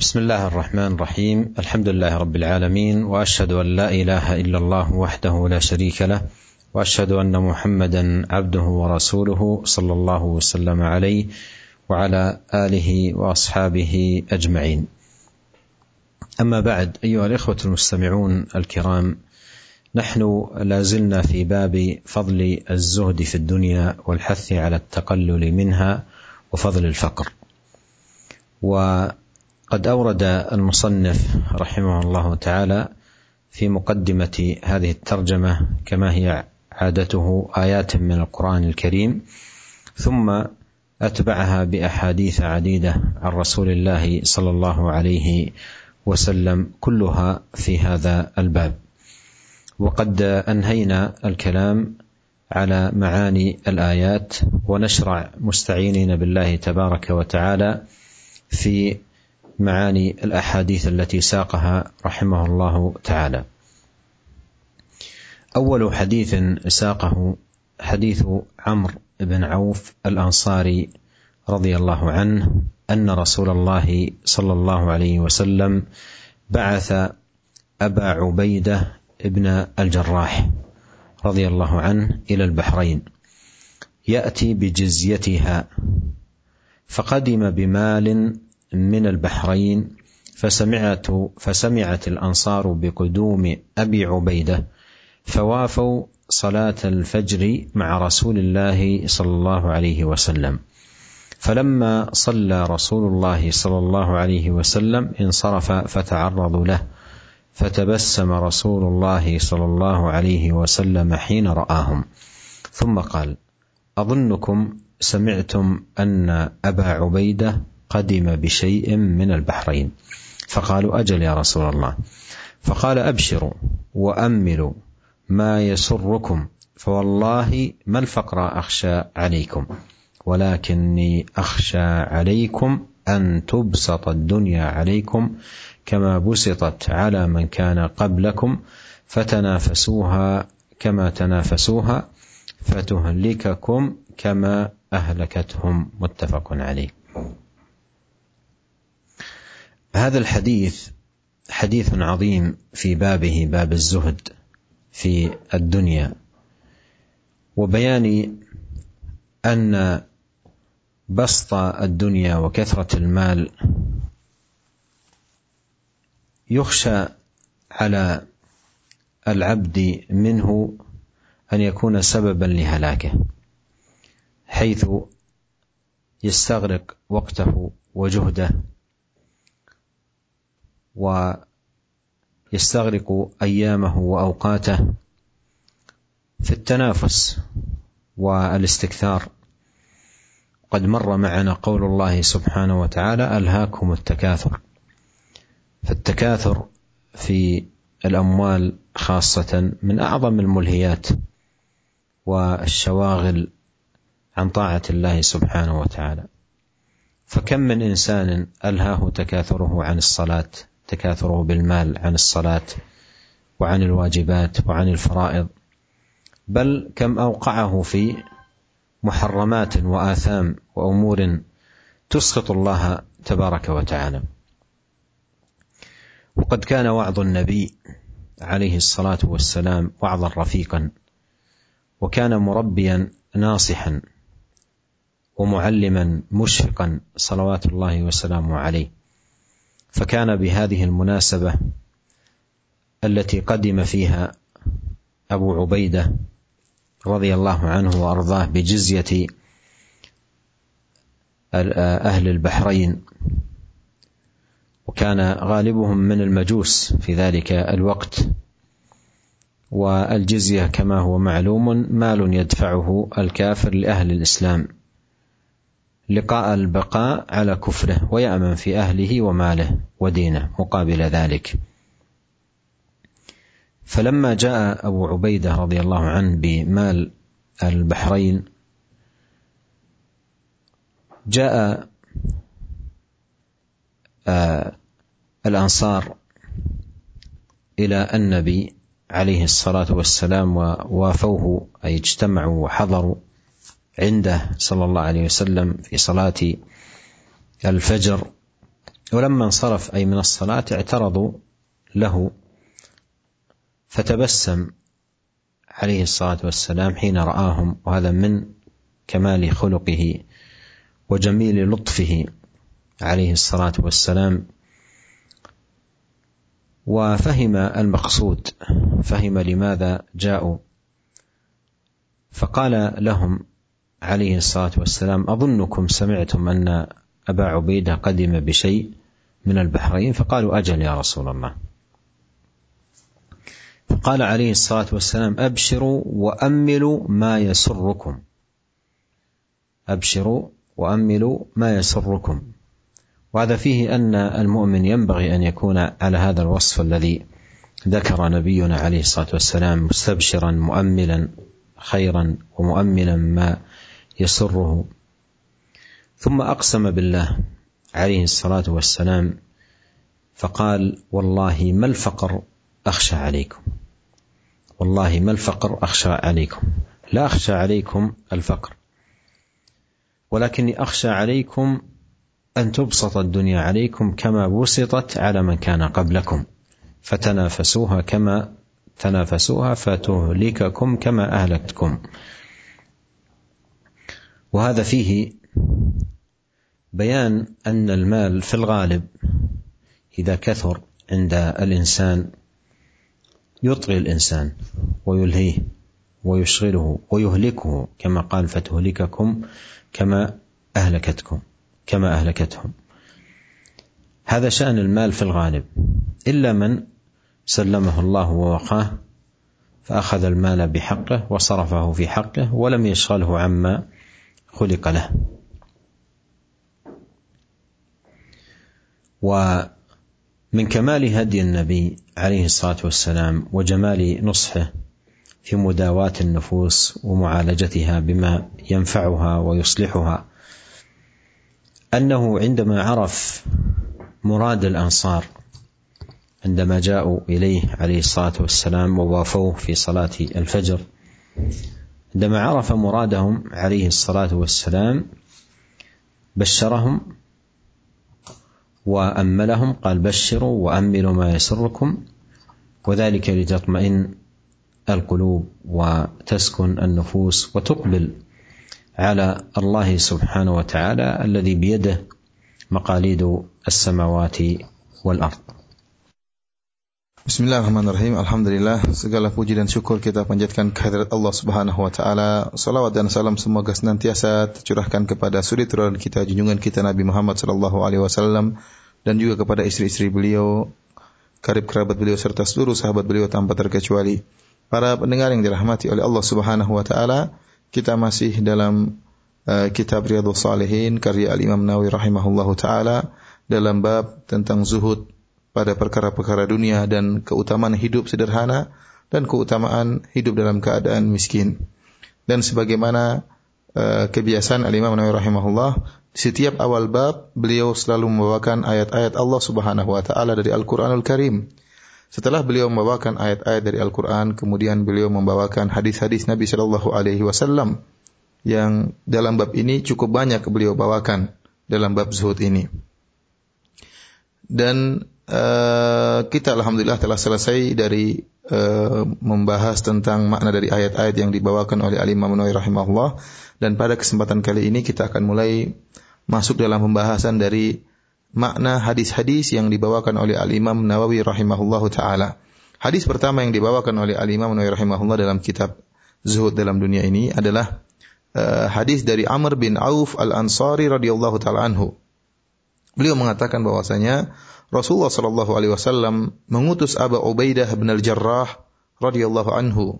بسم الله الرحمن الرحيم. الحمد لله رب العالمين وأشهد أن لا إله إلا الله وحده لا شريك له وأشهد أن محمدا عبده ورسوله صلى الله وسلم عليه وعلى آله وأصحابه أجمعين. أما بعد أيها الإخوة المستمعون الكرام نحن لا زلنا في باب فضل الزهد في الدنيا والحث على التقلل منها وفضل الفقر. وقد أورد المصنف رحمه الله تعالى في مقدمة هذه الترجمة كما هي عادته آيات من القرآن الكريم ثم أتبعها بأحاديث عديدة عن رسول الله صلى الله عليه وسلم كلها في هذا الباب. وقد أنهينا الكلام على معاني الآيات ونشرع مستعينين بالله تبارك وتعالى في معاني الأحاديث التي ساقها رحمه الله تعالى. أول حديث ساقه حديث عمرو بن عوف الأنصاري رضي الله عنه أن رسول الله صلى الله عليه وسلم بعث أبا عبيدة ابن الجراح رضي الله عنه إلى البحرين يأتي بجزيتها فقدم بمال من البحرين فسمعت فسمعت الأنصار بقدوم أبي عبيدة فوافوا صلاة الفجر مع رسول الله صلى الله عليه وسلم. فلما صلى رسول الله صلى الله عليه وسلم انصرف فتعرضوا له فتبسم رسول الله صلى الله عليه وسلم حين رآهم. ثم قال أظنكم سمعتم أن أبا عبيدة قدم بشيء من البحرين. فقالوا أجل يا رسول الله. فقال أبشروا وأملوا ما يسركم فوالله ما الفقر أخشى عليكم ولكني أخشى عليكم أن تبسط الدنيا عليكم كما بسطت على من كان قبلكم فتنافسوها كما تنافسوها فتهلككم كما أهلكتهم. متفق عليه. هذا الحديث حديث عظيم في بابه باب الزهد في الدنيا. وبيان أن بسط الدنيا وكثرة المال يخشى على العبد منه أن يكون سببا لهلاكه حيث يستغرق وقته وجهده ويستغرق أيامه وأوقاته في التنافس والاستكثار. قد مر معنا قول الله سبحانه وتعالى ألهاكم التكاثر. فالتكاثر في الأموال خاصة من أعظم الملهيات والشواغل عن طاعة الله سبحانه وتعالى. فكم من إنسان ألهاه تكاثره عن الصلاة؟ تكاثره بالمال عن الصلاة وعن الواجبات وعن الفرائض. بل كم أوقعه في محرمات وآثام وأمور تسخط الله تبارك وتعالى. وقد كان وعظ النبي عليه الصلاة والسلام وعظا رفيقا وكان مربيا ناصحا ومعلما مشفقا صلوات الله وسلامه عليه. فكان بهذه المناسبة التي قدم فيها أبو عبيدة رضي الله عنه وأرضاه بجزية أهل البحرين وكان غالبهم من المجوس في ذلك الوقت والجزية كما هو معلوم مال يدفعه الكافر لأهل الإسلام. لقاء البقاء على كفره ويأمن في أهله وماله ودينه مقابل ذلك. فلما جاء أبو عبيدة رضي الله عنه بمال البحرين جاء آه الأنصار إلى النبي عليه الصلاة والسلام ووافوه أي اجتمعوا وحضروا. عنده صلى الله عليه وسلم في صلاة الفجر. ولما انصرف أي من الصلاة اعترضوا له فتبسم عليه الصلاة والسلام حين رآهم. وهذا من كمال خلقه وجميل لطفه عليه الصلاة والسلام. وفهم المقصود فهم لماذا جاءوا. فقال لهم عليه الصلاة والسلام أظنكم سمعتم أن أبا عبيدة قدم بشيء من البحرين فقالوا أجل يا رسول الله. فقال عليه الصلاة والسلام أبشروا وأملوا ما يسركم. أبشروا وأملوا ما يسركم. وهذا فيه أن المؤمن ينبغي أن يكون على هذا الوصف الذي ذكر نبينا عليه الصلاة والسلام مستبشرا مؤملا خيرا ومؤملا ما يسره. ثم أقسم بالله عليه الصلاة والسلام فقال والله ما الفقر أخشى عليكم؟ والله ما الفقر أخشى عليكم؟ لا أخشى عليكم الفقر ولكني أخشى عليكم أن تبسط الدنيا عليكم كما بسطت على من كان قبلكم فتنافسوها كما تنافسوها فتهلككم كما أهلكتكم. وهذا فيه بيان أن المال في الغالب إذا كثر عند الإنسان يطغي الإنسان ويلهيه ويشغله ويهلكه كما قال فتهلككم كما أهلكتكم كما أهلكتهم. هذا شأن المال في الغالب. إلا من سلمه الله ووقاه فأخذ المال بحقه وصرفه في حقه ولم يشغله عما خلق له. ومن كمال هدي النبي عليه الصلاة والسلام وجمال نصحه في مداواة النفوس ومعالجتها بما ينفعها ويصلحها أنه عندما عرف مراد الأنصار عندما جاءوا إليه عليه الصلاة والسلام ووافوه في صلاة الفجر عندما عرف مرادهم عليه الصلاة والسلام بشرهم وأملهم قال بشروا وأملوا ما يسركم. وذلك لتطمئن القلوب وتسكن النفوس وتقبل على الله سبحانه وتعالى الذي بيده مقاليد السماوات والأرض. Bismillahirrahmanirrahim. Alhamdulillah segala puji dan syukur kita panjatkan kehadirat Allah Subhanahu wa taala. Salawat dan salam semoga senantiasa tercurahkan kepada suri turun kita junjungan kita Nabi Muhammad sallallahu alaihi wasallam dan juga kepada istri-istri beliau, karib kerabat beliau serta seluruh sahabat beliau tanpa terkecuali. Para pendengar yang dirahmati oleh Allah Subhanahu wa taala, kita masih dalam uh, kitab Riyadhus Shalihin karya Al-Imam Nawawi rahimahullahu taala dalam bab tentang zuhud pada perkara-perkara dunia dan keutamaan hidup sederhana dan keutamaan hidup dalam keadaan miskin. Dan sebagaimana uh, kebiasaan Al-Imam Nawawi rahimahullah, setiap awal bab beliau selalu membawakan ayat-ayat Allah Subhanahu wa taala dari Al-Qur'anul Karim. Setelah beliau membawakan ayat-ayat dari Al-Qur'an, kemudian beliau membawakan hadis-hadis Nabi sallallahu alaihi wasallam yang dalam bab ini cukup banyak beliau bawakan dalam bab zuhud ini. Dan Uh, kita alhamdulillah telah selesai dari uh, membahas tentang makna dari ayat-ayat yang dibawakan oleh Al Imam Nawawi rahimahullah dan pada kesempatan kali ini kita akan mulai masuk dalam pembahasan dari makna hadis-hadis yang dibawakan oleh Al Imam Nawawi rahimahullah taala. Hadis pertama yang dibawakan oleh Al Imam Nawawi rahimahullah dalam kitab Zuhud dalam dunia ini adalah uh, hadis dari Amr bin Auf Al-Ansari radhiyallahu taala anhu. Beliau mengatakan bahwasanya Rasulullah sallallahu alaihi wasallam mengutus Abu Ubaidah bin Al-Jarrah radhiyallahu anhu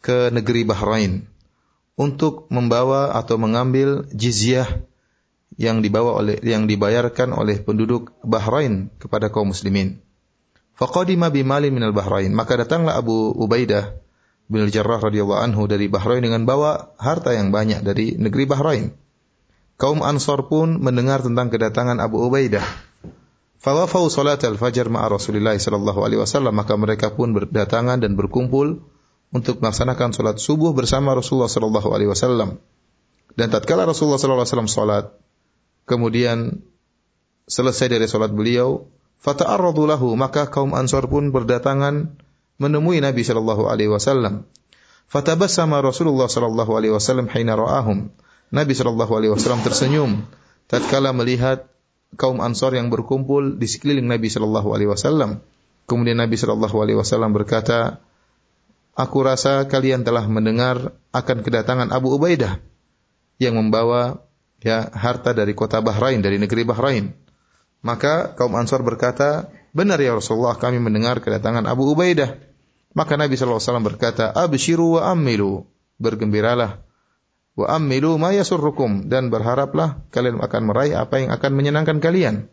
ke negeri Bahrain untuk membawa atau mengambil jizyah yang dibawa oleh yang dibayarkan oleh penduduk Bahrain kepada kaum muslimin. Faqadima bimalin minal Bahrain, maka datanglah Abu Ubaidah bin Al-Jarrah radhiyallahu anhu dari Bahrain dengan bawa harta yang banyak dari negeri Bahrain. Kaum Ansor pun mendengar tentang kedatangan Abu Ubaidah Fawafau salat al-fajr ma'a Rasulullah sallallahu alaihi wasallam maka mereka pun berdatangan dan berkumpul untuk melaksanakan salat subuh bersama Rasulullah sallallahu alaihi wasallam. Dan tatkala Rasulullah sallallahu alaihi wasallam salat, kemudian selesai dari salat beliau, fata'arradu lahu, maka kaum Ansar pun berdatangan menemui Nabi sallallahu alaihi wasallam. Fatabassama Rasulullah sallallahu alaihi wasallam hina ra'ahum. Nabi sallallahu alaihi wasallam tersenyum tatkala melihat kaum Ansar yang berkumpul di sekeliling Nabi sallallahu alaihi wasallam. Kemudian Nabi sallallahu alaihi wasallam berkata, "Aku rasa kalian telah mendengar akan kedatangan Abu Ubaidah yang membawa ya harta dari kota Bahrain, dari negeri Bahrain." Maka kaum Ansar berkata, "Benar ya Rasulullah, kami mendengar kedatangan Abu Ubaidah." Maka Nabi sallallahu alaihi wasallam berkata, "Abshiru wa amilu." Bergembiralah wa amilu ma yasurrukum dan berharaplah kalian akan meraih apa yang akan menyenangkan kalian.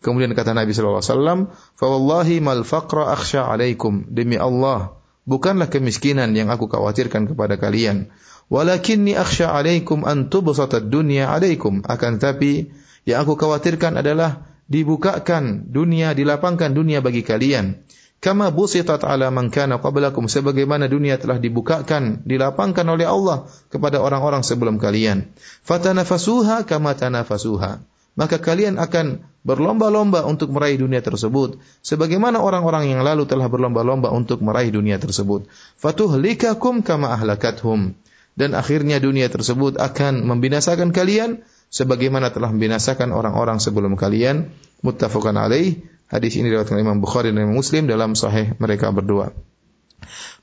Kemudian kata Nabi sallallahu alaihi wasallam, "Fa wallahi mal faqra akhsha alaikum." Demi Allah, bukanlah kemiskinan yang aku khawatirkan kepada kalian. Walakinni akhsha alaikum an tubsata dunya alaikum. Akan tetapi yang aku khawatirkan adalah dibukakan dunia, dilapangkan dunia bagi kalian. Kama busitat ala man kana qablakum sebagaimana dunia telah dibukakan, dilapangkan oleh Allah kepada orang-orang sebelum kalian. Fatanafasuha kama tanafasuha. Maka kalian akan berlomba-lomba untuk meraih dunia tersebut sebagaimana orang-orang yang lalu telah berlomba-lomba untuk meraih dunia tersebut. Fatuhlikakum kama ahlakathum. Dan akhirnya dunia tersebut akan membinasakan kalian sebagaimana telah membinasakan orang-orang sebelum kalian. Muttafaqan alaih Hadis ini diriwayatkan Imam Bukhari dan Imam Muslim dalam sahih mereka berdua.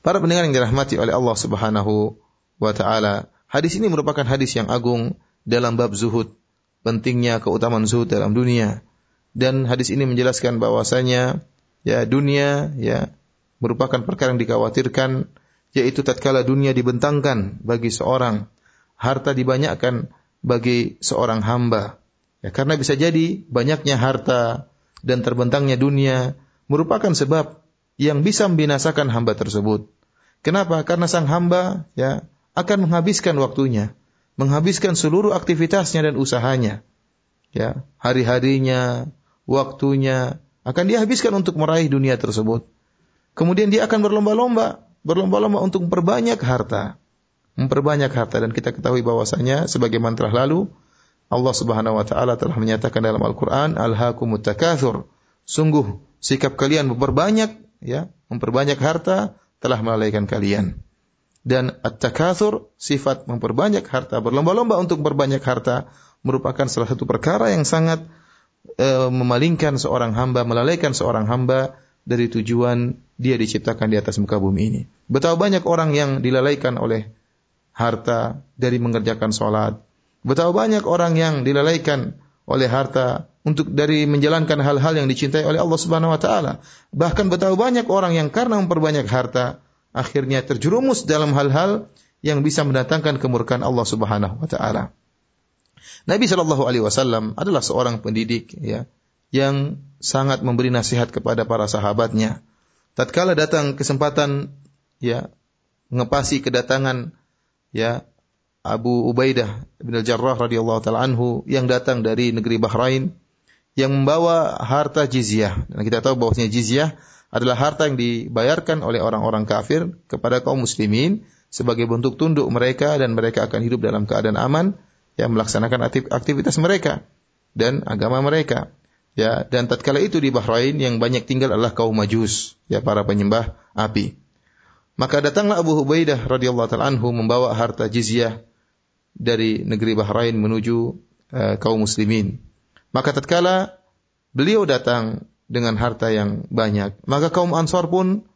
Para pendengar yang dirahmati oleh Allah Subhanahu wa taala, hadis ini merupakan hadis yang agung dalam bab zuhud, pentingnya keutamaan zuhud dalam dunia. Dan hadis ini menjelaskan bahwasanya ya dunia ya merupakan perkara yang dikhawatirkan yaitu tatkala dunia dibentangkan bagi seorang, harta dibanyakkan bagi seorang hamba. Ya, karena bisa jadi banyaknya harta, dan terbentangnya dunia merupakan sebab yang bisa membinasakan hamba tersebut. Kenapa? Karena sang hamba ya akan menghabiskan waktunya, menghabiskan seluruh aktivitasnya dan usahanya. Ya, hari-harinya, waktunya akan dihabiskan untuk meraih dunia tersebut. Kemudian dia akan berlomba-lomba, berlomba-lomba untuk memperbanyak harta. Memperbanyak harta dan kita ketahui bahwasanya sebagaimana telah lalu Allah Subhanahu wa taala telah menyatakan dalam Al-Qur'an alhaakumut takatsur. Sungguh sikap kalian memperbanyak ya, memperbanyak harta telah melalaikan kalian. Dan at-takatsur sifat memperbanyak harta, berlomba-lomba untuk memperbanyak harta merupakan salah satu perkara yang sangat e, memalingkan seorang hamba, melalaikan seorang hamba dari tujuan dia diciptakan di atas muka bumi ini. Betapa banyak orang yang dilalaikan oleh harta dari mengerjakan sholat, Betapa banyak orang yang dilalaikan oleh harta untuk dari menjalankan hal-hal yang dicintai oleh Allah Subhanahu wa taala. Bahkan betapa banyak orang yang karena memperbanyak harta akhirnya terjerumus dalam hal-hal yang bisa mendatangkan kemurkaan Allah Subhanahu wa taala. Nabi Shallallahu alaihi wasallam adalah seorang pendidik ya yang sangat memberi nasihat kepada para sahabatnya. Tatkala datang kesempatan ya ngepasi kedatangan ya Abu Ubaidah bin Al-Jarrah radhiyallahu taala anhu yang datang dari negeri Bahrain yang membawa harta jizyah. Dan kita tahu bahwasanya jizyah adalah harta yang dibayarkan oleh orang-orang kafir kepada kaum muslimin sebagai bentuk tunduk mereka dan mereka akan hidup dalam keadaan aman yang melaksanakan aktivitas mereka dan agama mereka. Ya, dan tatkala itu di Bahrain yang banyak tinggal adalah kaum Majus, ya para penyembah api. Maka datanglah Abu Ubaidah radhiyallahu anhu membawa harta jizyah dari negeri Bahrain menuju uh, kaum muslimin. Maka tatkala beliau datang dengan harta yang banyak, maka kaum Ansar pun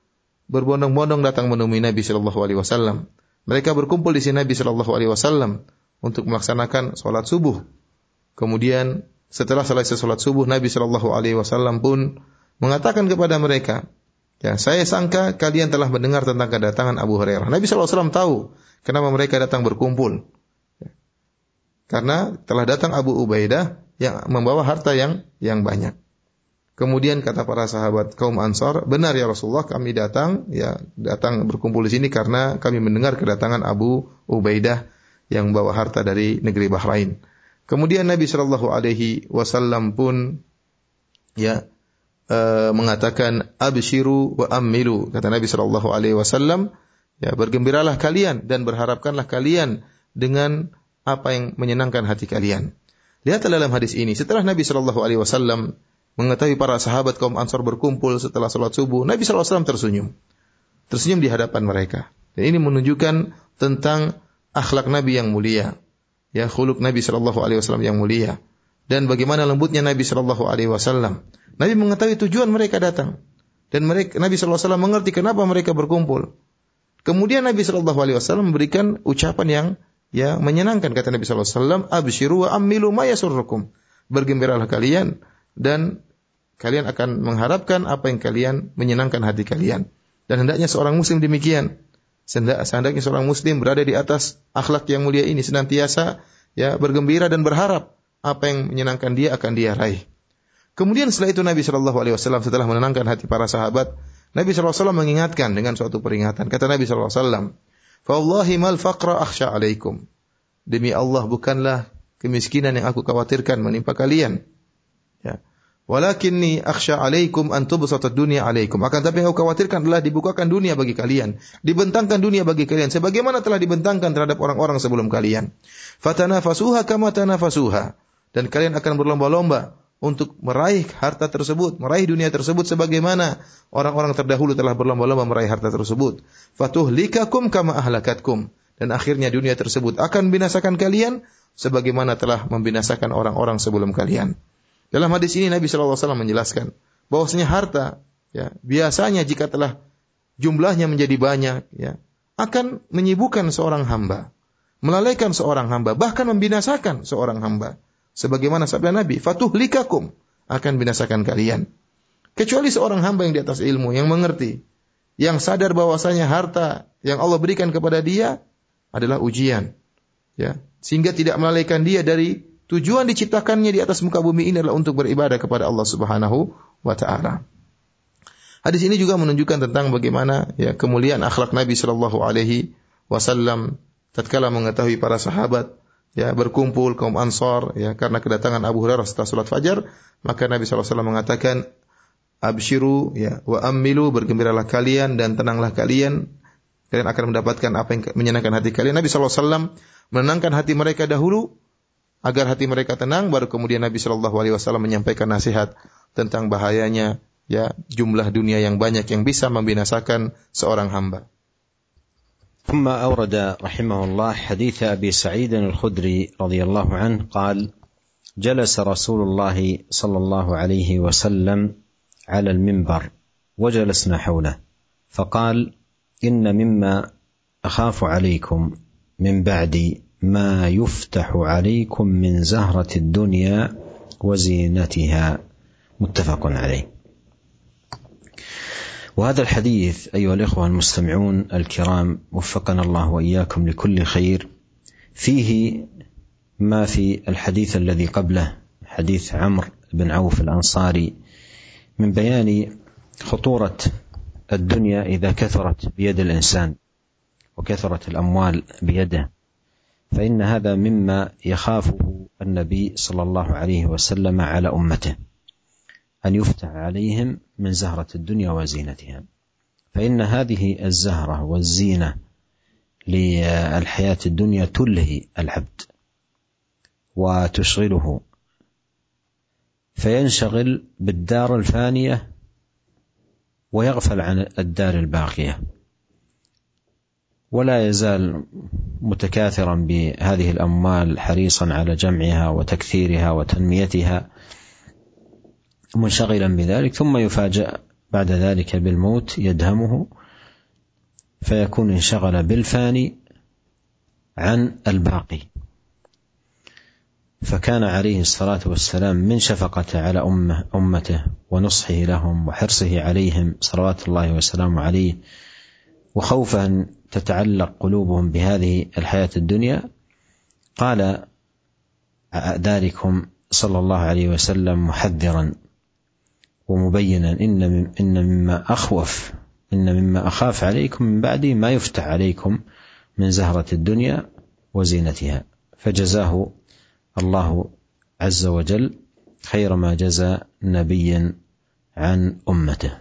berbondong-bondong datang menemui Nabi Shallallahu alaihi wasallam. Mereka berkumpul di sini Nabi Shallallahu alaihi wasallam untuk melaksanakan salat subuh. Kemudian setelah selesai salat subuh Nabi Shallallahu alaihi wasallam pun mengatakan kepada mereka, Ya, saya sangka kalian telah mendengar tentang kedatangan Abu Hurairah. Nabi SAW tahu kenapa mereka datang berkumpul. Karena telah datang Abu Ubaidah yang membawa harta yang yang banyak. Kemudian kata para sahabat kaum Ansar, benar ya Rasulullah kami datang ya datang berkumpul di sini karena kami mendengar kedatangan Abu Ubaidah yang membawa harta dari negeri Bahrain. Kemudian Nabi Shallallahu Alaihi Wasallam pun ya e, mengatakan abshiru wa amilu kata Nabi Shallallahu Alaihi Wasallam ya bergembiralah kalian dan berharapkanlah kalian dengan apa yang menyenangkan hati kalian. Lihatlah dalam hadis ini, setelah Nabi Shallallahu Alaihi Wasallam mengetahui para sahabat kaum Ansor berkumpul setelah sholat subuh, Nabi Shallallahu Alaihi Wasallam tersenyum, tersenyum di hadapan mereka. Dan ini menunjukkan tentang akhlak Nabi yang mulia, ya khuluk Nabi Shallallahu Alaihi Wasallam yang mulia, dan bagaimana lembutnya Nabi Shallallahu Alaihi Wasallam. Nabi mengetahui tujuan mereka datang, dan mereka Nabi Shallallahu Alaihi Wasallam mengerti kenapa mereka berkumpul. Kemudian Nabi Shallallahu Alaihi Wasallam memberikan ucapan yang ya menyenangkan kata Nabi Shallallahu Alaihi Wasallam, abshiru wa amilu ma yasurrukum. Bergembiralah kalian dan kalian akan mengharapkan apa yang kalian menyenangkan hati kalian. Dan hendaknya seorang muslim demikian. Seandainya seorang muslim berada di atas akhlak yang mulia ini senantiasa ya bergembira dan berharap apa yang menyenangkan dia akan dia raih. Kemudian setelah itu Nabi Shallallahu Alaihi Wasallam setelah menenangkan hati para sahabat, Nabi Shallallahu Alaihi Wasallam mengingatkan dengan suatu peringatan. Kata Nabi Shallallahu Alaihi Wasallam, "Fawallahi mal faqra akhsha alaikum." Demi Allah bukanlah kemiskinan yang aku khawatirkan menimpa kalian. Ya. Walakinni akhsha alaikum an tubsata dunya alaikum. Akan tapi yang aku khawatirkan adalah dibukakan dunia bagi kalian, dibentangkan dunia bagi kalian sebagaimana telah dibentangkan terhadap orang-orang sebelum kalian. Fatanafasuha kama tanafasuha. Dan kalian akan berlomba-lomba untuk meraih harta tersebut, meraih dunia tersebut sebagaimana orang-orang terdahulu telah berlomba-lomba meraih harta tersebut. Fatuhlikakum kama ahlakatkum. Dan akhirnya dunia tersebut akan binasakan kalian sebagaimana telah membinasakan orang-orang sebelum kalian. Dalam hadis ini Nabi SAW menjelaskan bahwasanya harta ya biasanya jika telah jumlahnya menjadi banyak ya akan menyibukkan seorang hamba, melalaikan seorang hamba, bahkan membinasakan seorang hamba. Sebagaimana sabda Nabi, "Fatuh likakum" akan binasakan kalian. Kecuali seorang hamba yang di atas ilmu, yang mengerti, yang sadar bahwasanya harta yang Allah berikan kepada dia adalah ujian, ya, sehingga tidak melalaikan dia dari Tujuan diciptakannya di atas muka bumi ini adalah untuk beribadah kepada Allah Subhanahu wa taala. Hadis ini juga menunjukkan tentang bagaimana ya kemuliaan akhlak Nabi Shallallahu alaihi wasallam tatkala mengetahui para sahabat ya berkumpul kaum Ansar ya karena kedatangan Abu Hurairah setelah salat fajar maka Nabi SAW mengatakan abshiru ya wa amilu bergembiralah kalian dan tenanglah kalian kalian akan mendapatkan apa yang menyenangkan hati kalian Nabi SAW menenangkan hati mereka dahulu agar hati mereka tenang baru kemudian Nabi Shallallahu alaihi wasallam menyampaikan nasihat tentang bahayanya ya jumlah dunia yang banyak yang bisa membinasakan seorang hamba. ثم أورد رحمه الله حديث أبي سعيد الخدري رضي الله عنه قال جلس رسول الله صلى الله عليه وسلم على المنبر وجلسنا حوله فقال إن مما أخاف عليكم من بعدي ما يفتح عليكم من زهرة الدنيا وزينتها متفق عليه. وهذا الحديث أيها الإخوة المستمعون الكرام وفقنا الله وإياكم لكل خير. فيه ما في الحديث الذي قبله حديث عمرو بن عوف الأنصاري من بيان خطورة الدنيا إذا كثرت بيد الإنسان وكثرت الأموال بيده. فإن هذا مما يخافه النبي صلى الله عليه وسلم على أمته. أن يفتح عليهم من زهرة الدنيا وزينتها فإن هذه الزهرة والزينة للحياة الدنيا تلهي العبد وتشغله. فينشغل بالدار الفانية ويغفل عن الدار الباقية. ولا يزال متكاثرا بهذه الأموال حريصا على جمعها وتكثيرها وتنميتها. منشغلا بذلك ثم يفاجأ بعد ذلك بالموت يدهمه فيكون انشغل بالفاني عن الباقي. فكان عليه الصلاة والسلام من شفقته على أمه أمته ونصحه لهم وحرصه عليهم صلوات الله وسلامه عليه وخوفا أن تتعلق قلوبهم بهذه الحياة الدنيا. قال ذلكم صلى الله عليه وسلم محذرا. ومبينا إن إن مما أخوف إن مما أخاف عليكم من بعدي ما يفتح عليكم من زهرة الدنيا وزينتها فجزاه الله عز وجل خير ما جزى نبيا عن أمته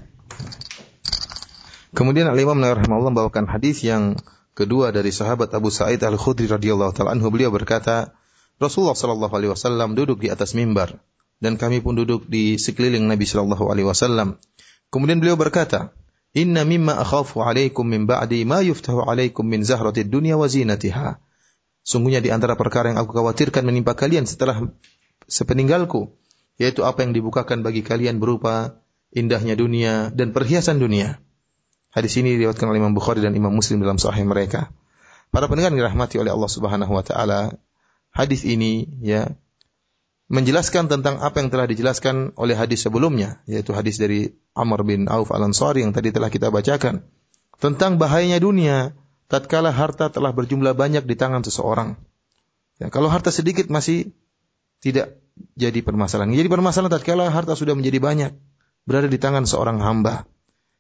Kemudian Al-Imam Nawawi rahimahullah membawakan hadis yang kedua dari sahabat Abu Sa'id Al-Khudri radhiyallahu taala anhu beliau berkata, Rasulullah Shallallahu Alaihi Wasallam duduk di atas mimbar dan kami pun duduk di sekeliling Nabi Shallallahu Alaihi Wasallam. Kemudian beliau berkata, Inna mimma akhafu alaikum min ba'di ma yuftahu alaikum min zahratid dunya wa zinatiha. Sungguhnya di antara perkara yang aku khawatirkan menimpa kalian setelah sepeninggalku, yaitu apa yang dibukakan bagi kalian berupa indahnya dunia dan perhiasan dunia. Hadis ini diriwayatkan oleh Imam Bukhari dan Imam Muslim dalam sahih mereka. Para pendengar dirahmati oleh Allah Subhanahu wa taala, hadis ini ya menjelaskan tentang apa yang telah dijelaskan oleh hadis sebelumnya, yaitu hadis dari Amr bin Auf Al-Ansari yang tadi telah kita bacakan. Tentang bahayanya dunia, tatkala harta telah berjumlah banyak di tangan seseorang. Ya, kalau harta sedikit masih tidak jadi permasalahan. Jadi permasalahan tatkala harta sudah menjadi banyak, berada di tangan seorang hamba.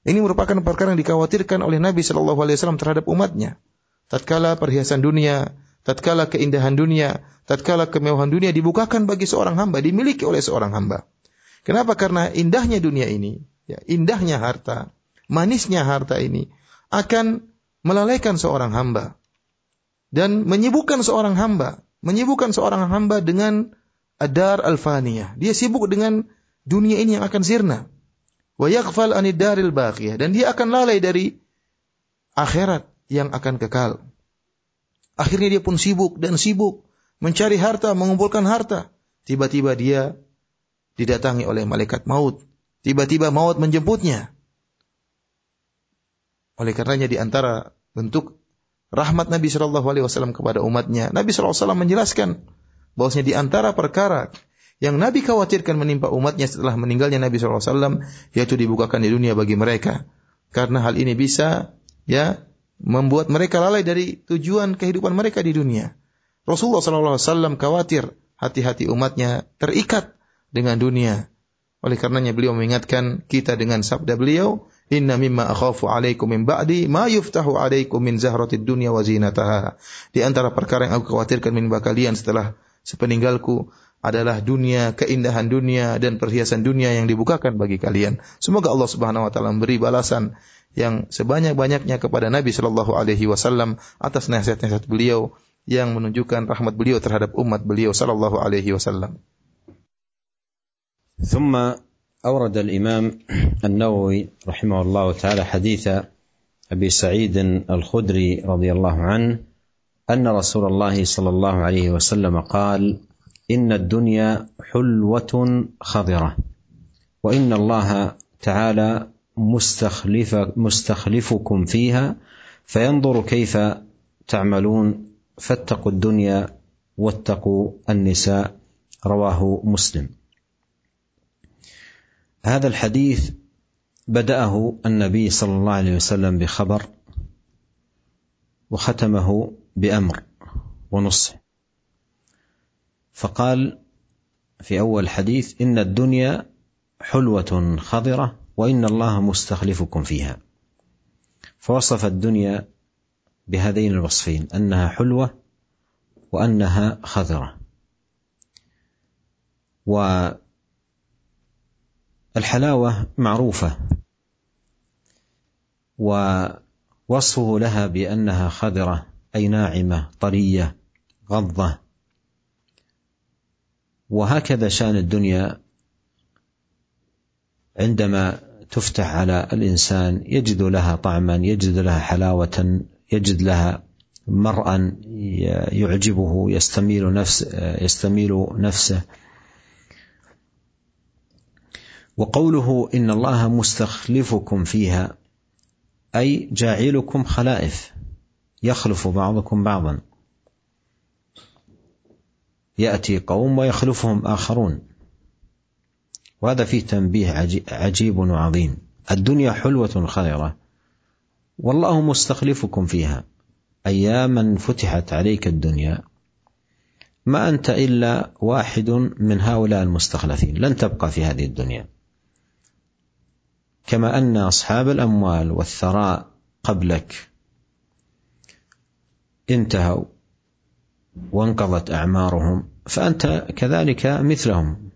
Ini merupakan perkara yang dikhawatirkan oleh Nabi Shallallahu Alaihi Wasallam terhadap umatnya. Tatkala perhiasan dunia, tatkala keindahan dunia, tatkala kemewahan dunia dibukakan bagi seorang hamba, dimiliki oleh seorang hamba. Kenapa? Karena indahnya dunia ini, ya, indahnya harta, manisnya harta ini akan melalaikan seorang hamba dan menyibukkan seorang hamba, menyibukkan seorang hamba dengan adar al-faniyah. Dia sibuk dengan dunia ini yang akan sirna. Wa yaghfal anid dan dia akan lalai dari akhirat yang akan kekal. Akhirnya dia pun sibuk dan sibuk mencari harta, mengumpulkan harta. Tiba-tiba dia didatangi oleh malaikat maut. Tiba-tiba maut menjemputnya. Oleh karenanya di antara bentuk rahmat Nabi Shallallahu Alaihi Wasallam kepada umatnya, Nabi Shallallahu Alaihi Wasallam menjelaskan bahwasanya di antara perkara yang Nabi khawatirkan menimpa umatnya setelah meninggalnya Nabi Shallallahu Alaihi Wasallam, yaitu dibukakan di dunia bagi mereka. Karena hal ini bisa ya membuat mereka lalai dari tujuan kehidupan mereka di dunia. Rasulullah SAW khawatir hati-hati umatnya terikat dengan dunia. Oleh karenanya beliau mengingatkan kita dengan sabda beliau, Inna mimma akhafu alaikum min ba'di ma yuftahu alaikum min zahratid dunya wa zinataha. Di antara perkara yang aku khawatirkan menimpa kalian setelah sepeninggalku adalah dunia, keindahan dunia dan perhiasan dunia yang dibukakan bagi kalian. Semoga Allah Subhanahu wa taala memberi balasan yang sebanyak-banyaknya kepada Nabi Shallallahu Alaihi Wasallam atas nasihat-nasihat beliau yang menunjukkan rahmat beliau terhadap umat beliau Shallallahu Alaihi Wasallam. ثم أورد الإمام النووي رحمه الله تعالى حديث أبي سعيد الخدري رضي الله عنه أن رسول الله صلى الله عليه وسلم قال: إن الدنيا حلوة خضرة وإن الله تعالى مستخلف مستخلفكم فيها فينظر كيف تعملون فاتقوا الدنيا واتقوا النساء رواه مسلم. هذا الحديث بدأه النبي صلى الله عليه وسلم بخبر وختمه بأمر ونصح فقال في أول حديث إن الدنيا حلوة خضرة وإن الله مستخلفكم فيها. فوصف الدنيا بهذين الوصفين أنها حلوة وأنها خضرة. والحلاوة معروفة ووصفه لها بأنها خضرة أي ناعمة طرية غضة. وهكذا شأن الدنيا عندما تفتح على الإنسان يجد لها طعما يجد لها حلاوه يجد لها مرءا يعجبه يستميل نفس يستميل نفسه. وقوله إن الله مستخلفكم فيها أي جاعلكم خلائف يخلف بعضكم بعضا. يأتي قوم ويخلفهم آخرون. وهذا فيه تنبيه عجيب وعظيم. الدنيا حلوة خيرة. والله مستخلفكم فيها. أياما فتحت عليك الدنيا. ما أنت إلا واحد من هؤلاء المستخلفين. لن تبقى في هذه الدنيا. كما أن أصحاب الأموال والثراء قبلك انتهوا. وانقضت أعمارهم فأنت كذلك مثلهم.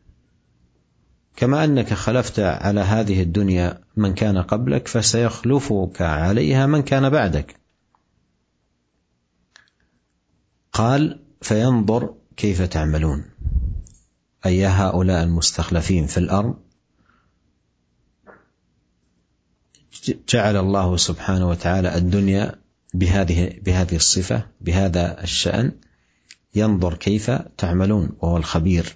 كما أنك خلفت على هذه الدنيا من كان قبلك فسيخلفك عليها من كان بعدك. قال فينظر كيف تعملون. يا هؤلاء المستخلفين في الأرض؟ جعل الله سبحانه وتعالى الدنيا بهذه بهذه الصفة بهذا الشأن. ينظر كيف تعملون وهو الخبير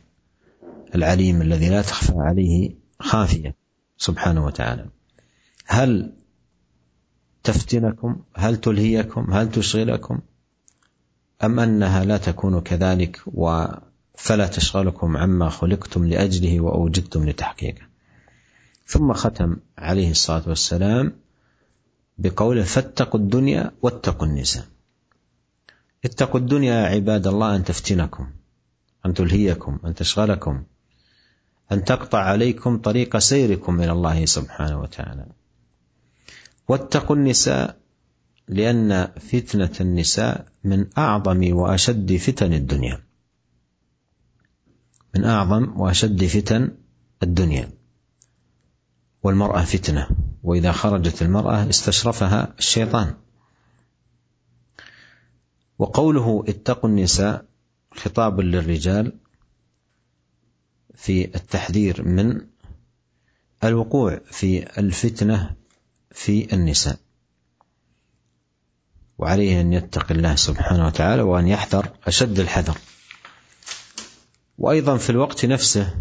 العليم الذي لا تخفى عليه خافية سبحانه وتعالى. هل تفتنكم؟ هل تلهيكم؟ هل تشغلكم؟ أم أنها لا تكون كذلك فلا تشغلكم عما خلقتم لأجله وأوجدتم لتحقيقه؟ ثم ختم عليه الصلاة والسلام بقوله فاتقوا الدنيا واتقوا النساء. اتقوا الدنيا يا عباد الله أن تفتنكم أن تلهيكم أن تشغلكم أن تقطع عليكم طريق سيركم إلى الله سبحانه وتعالى. واتقوا النساء لأن فتنة النساء من أعظم وأشد فتن الدنيا. من أعظم وأشد فتن الدنيا. والمرأة فتنة وإذا خرجت المرأة استشرفها الشيطان. وقوله اتقوا النساء خطاب للرجال في التحذير من الوقوع في الفتنة في النساء. وعليه أن يتقي الله سبحانه وتعالى وأن يحذر أشد الحذر. وأيضا في الوقت نفسه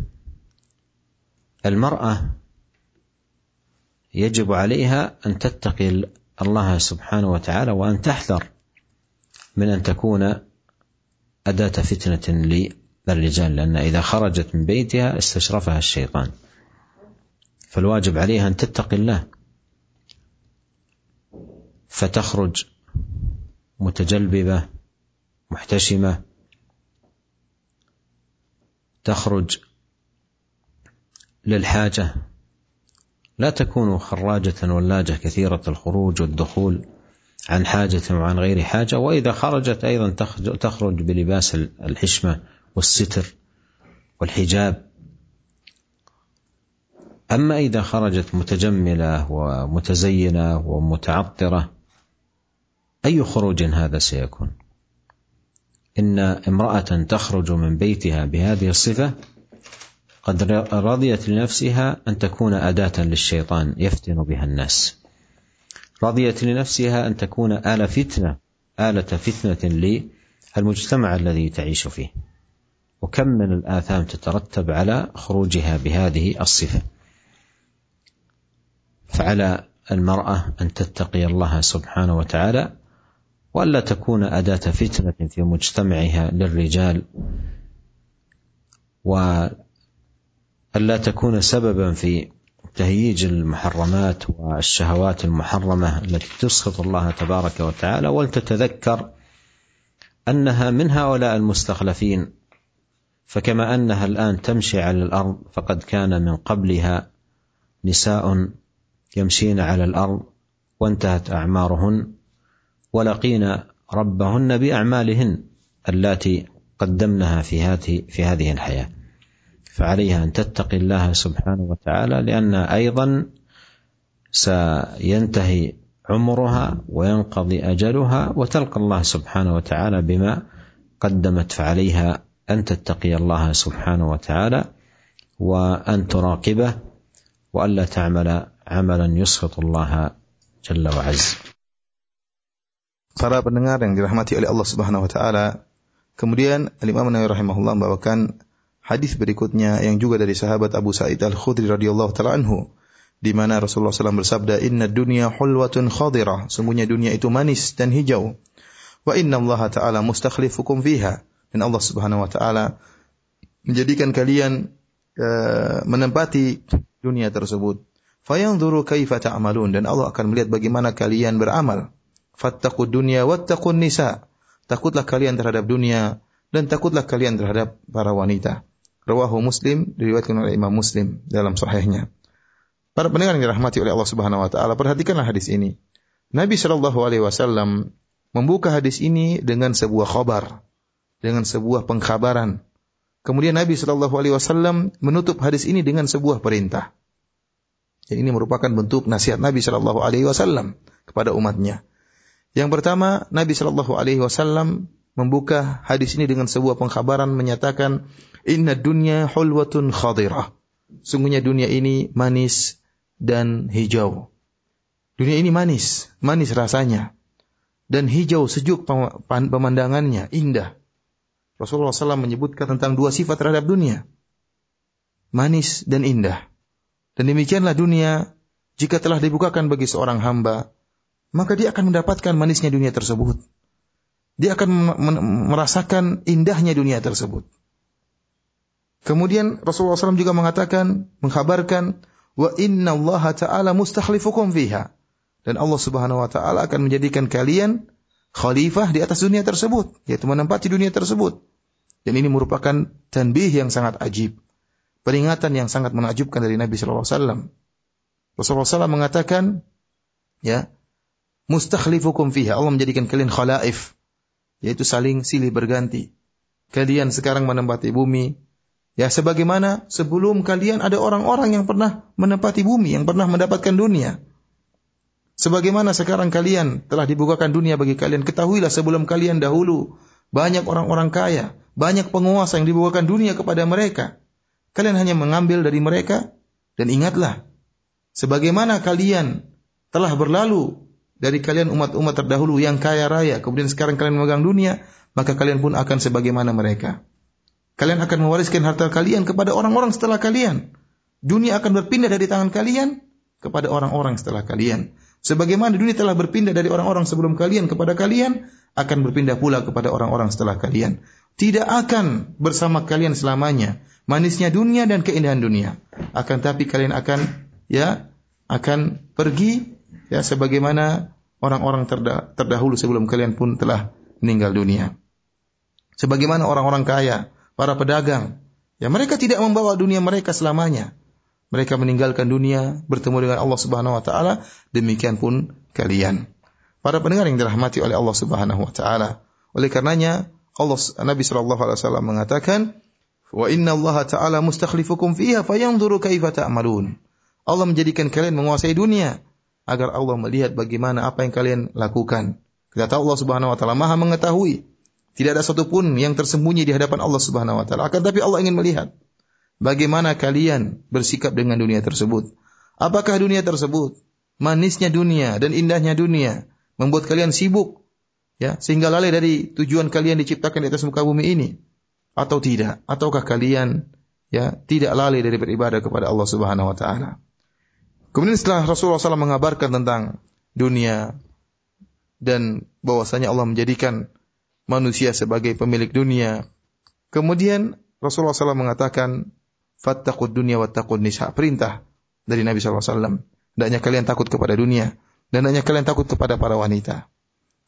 المرأة يجب عليها أن تتقي الله سبحانه وتعالى وأن تحذر من أن تكون أداة فتنة للرجال لأن إذا خرجت من بيتها استشرفها الشيطان. فالواجب عليها أن تتقي الله. فتخرج متجلببة محتشمة. تخرج للحاجة. لا تكون خراجة ولاجة كثيرة الخروج والدخول. عن حاجة وعن غير حاجة وإذا خرجت أيضا تخرج بلباس الحشمة والستر والحجاب. أما إذا خرجت متجملة ومتزينة ومتعطرة أي خروج هذا سيكون؟ إن امرأة تخرج من بيتها بهذه الصفة قد رضيت لنفسها أن تكون أداة للشيطان يفتن بها الناس. رضيت لنفسها أن تكون آل فتنة آلة فتنة للمجتمع الذي تعيش فيه. وكم من الآثام تترتب على خروجها بهذه الصفة. فعلى المرأة أن تتقي الله سبحانه وتعالى والا تكون أداة فتنة في مجتمعها للرجال والا تكون سببا في تهييج المحرمات والشهوات المحرمة التي تسخط الله تبارك وتعالى ولتتذكر أنها من هؤلاء المستخلفين. فكما أنها الآن تمشي على الأرض فقد كان من قبلها نساء يمشين على الأرض وانتهت أعمارهن ولقين ربهن بأعمالهن اللاتي قدمنها في هذه في هذه الحياة. فعليها أن تتقي الله سبحانه وتعالى لأن أيضا سينتهي عمرها وينقضي أجلها وتلقى الله سبحانه وتعالى بما قدمت فعليها أن تتقي الله سبحانه وتعالى وأن تراقبه والا تعمل عملا يسخط الله جل وعز para pendengar yang dirahmati oleh Allah Subhanahu wa taala. Kemudian Imam Nawawi rahimahullah membawakan hadis berikutnya yang juga dari sahabat Abu Sa'id Al-Khudri radhiyallahu taala anhu di mana Rasulullah SAW bersabda inna dunya hulwatun khadirah sungguhnya dunia itu manis dan hijau. Wa inna Allah taala mustakhlifukum fiha. Dan Allah Subhanahu wa taala menjadikan kalian uh, menempati dunia tersebut. Fayanzuru kaifa ta'malun. Dan Allah akan melihat bagaimana kalian beramal. Fattaqu dunya wattaqun nisa. Takutlah kalian terhadap dunia dan takutlah kalian terhadap para wanita. Rawahu Muslim diriwayatkan oleh Imam Muslim dalam sahihnya. Para pendengar yang dirahmati oleh Allah Subhanahu wa taala, perhatikanlah hadis ini. Nabi Shallallahu alaihi wasallam membuka hadis ini dengan sebuah khabar, dengan sebuah pengkhabaran. Kemudian Nabi Shallallahu alaihi wasallam menutup hadis ini dengan sebuah perintah. Jadi ini merupakan bentuk nasihat Nabi Shallallahu alaihi wasallam kepada umatnya. Yang pertama, Nabi Shallallahu Alaihi Wasallam membuka hadis ini dengan sebuah pengkhabaran menyatakan inna dunya hulwatun khadirah. Sungguhnya dunia ini manis dan hijau. Dunia ini manis, manis rasanya. Dan hijau sejuk pemandangannya, indah. Rasulullah SAW menyebutkan tentang dua sifat terhadap dunia. Manis dan indah. Dan demikianlah dunia, jika telah dibukakan bagi seorang hamba, maka dia akan mendapatkan manisnya dunia tersebut. Dia akan merasakan indahnya dunia tersebut. Kemudian Rasulullah SAW juga mengatakan, mengkhabarkan, wa inna Allah Ta'ala mustakhlifukum fiha. Dan Allah Subhanahu wa taala akan menjadikan kalian khalifah di atas dunia tersebut, yaitu menempati dunia tersebut. Dan ini merupakan tanbih yang sangat ajib. Peringatan yang sangat menakjubkan dari Nabi sallallahu alaihi wasallam. Rasulullah SAW mengatakan, ya, mustakhlifukum fiha. Allah menjadikan kalian khalaif, yaitu saling silih berganti. Kalian sekarang menempati bumi, ya sebagaimana sebelum kalian ada orang-orang yang pernah menempati bumi, yang pernah mendapatkan dunia. Sebagaimana sekarang kalian telah dibukakan dunia bagi kalian, ketahuilah sebelum kalian dahulu banyak orang-orang kaya, banyak penguasa yang dibukakan dunia kepada mereka. Kalian hanya mengambil dari mereka dan ingatlah sebagaimana kalian telah berlalu dari kalian umat-umat terdahulu yang kaya raya, kemudian sekarang kalian memegang dunia, maka kalian pun akan sebagaimana mereka. Kalian akan mewariskan harta kalian kepada orang-orang setelah kalian. Dunia akan berpindah dari tangan kalian kepada orang-orang setelah kalian. Sebagaimana dunia telah berpindah dari orang-orang sebelum kalian kepada kalian, akan berpindah pula kepada orang-orang setelah kalian. Tidak akan bersama kalian selamanya. Manisnya dunia dan keindahan dunia. Akan tapi kalian akan ya akan pergi ya sebagaimana orang-orang terda terdahulu sebelum kalian pun telah meninggal dunia. Sebagaimana orang-orang kaya, para pedagang, ya mereka tidak membawa dunia mereka selamanya mereka meninggalkan dunia bertemu dengan Allah Subhanahu wa taala, demikian pun kalian. Para pendengar yang dirahmati oleh Allah Subhanahu wa taala. Oleh karenanya Allah Nabi sallallahu alaihi wasallam mengatakan, "Wa inna Allah ta'ala mustakhlifukum fiha fayanzuru kaifa ta'malun." Allah menjadikan kalian menguasai dunia agar Allah melihat bagaimana apa yang kalian lakukan. Kita tahu Allah Subhanahu wa taala Maha mengetahui. Tidak ada satupun yang tersembunyi di hadapan Allah Subhanahu wa taala. Akan tapi Allah ingin melihat Bagaimana kalian bersikap dengan dunia tersebut? Apakah dunia tersebut manisnya dunia dan indahnya dunia membuat kalian sibuk ya sehingga lalai dari tujuan kalian diciptakan di atas muka bumi ini atau tidak? Ataukah kalian ya tidak lalai dari beribadah kepada Allah Subhanahu wa taala? Kemudian setelah Rasulullah SAW mengabarkan tentang dunia dan bahwasanya Allah menjadikan manusia sebagai pemilik dunia. Kemudian Rasulullah SAW mengatakan fattaqud dunya wattaqun nisa. Perintah dari Nabi SAW. Hendaknya kalian takut kepada dunia dan hendaknya kalian takut kepada para wanita.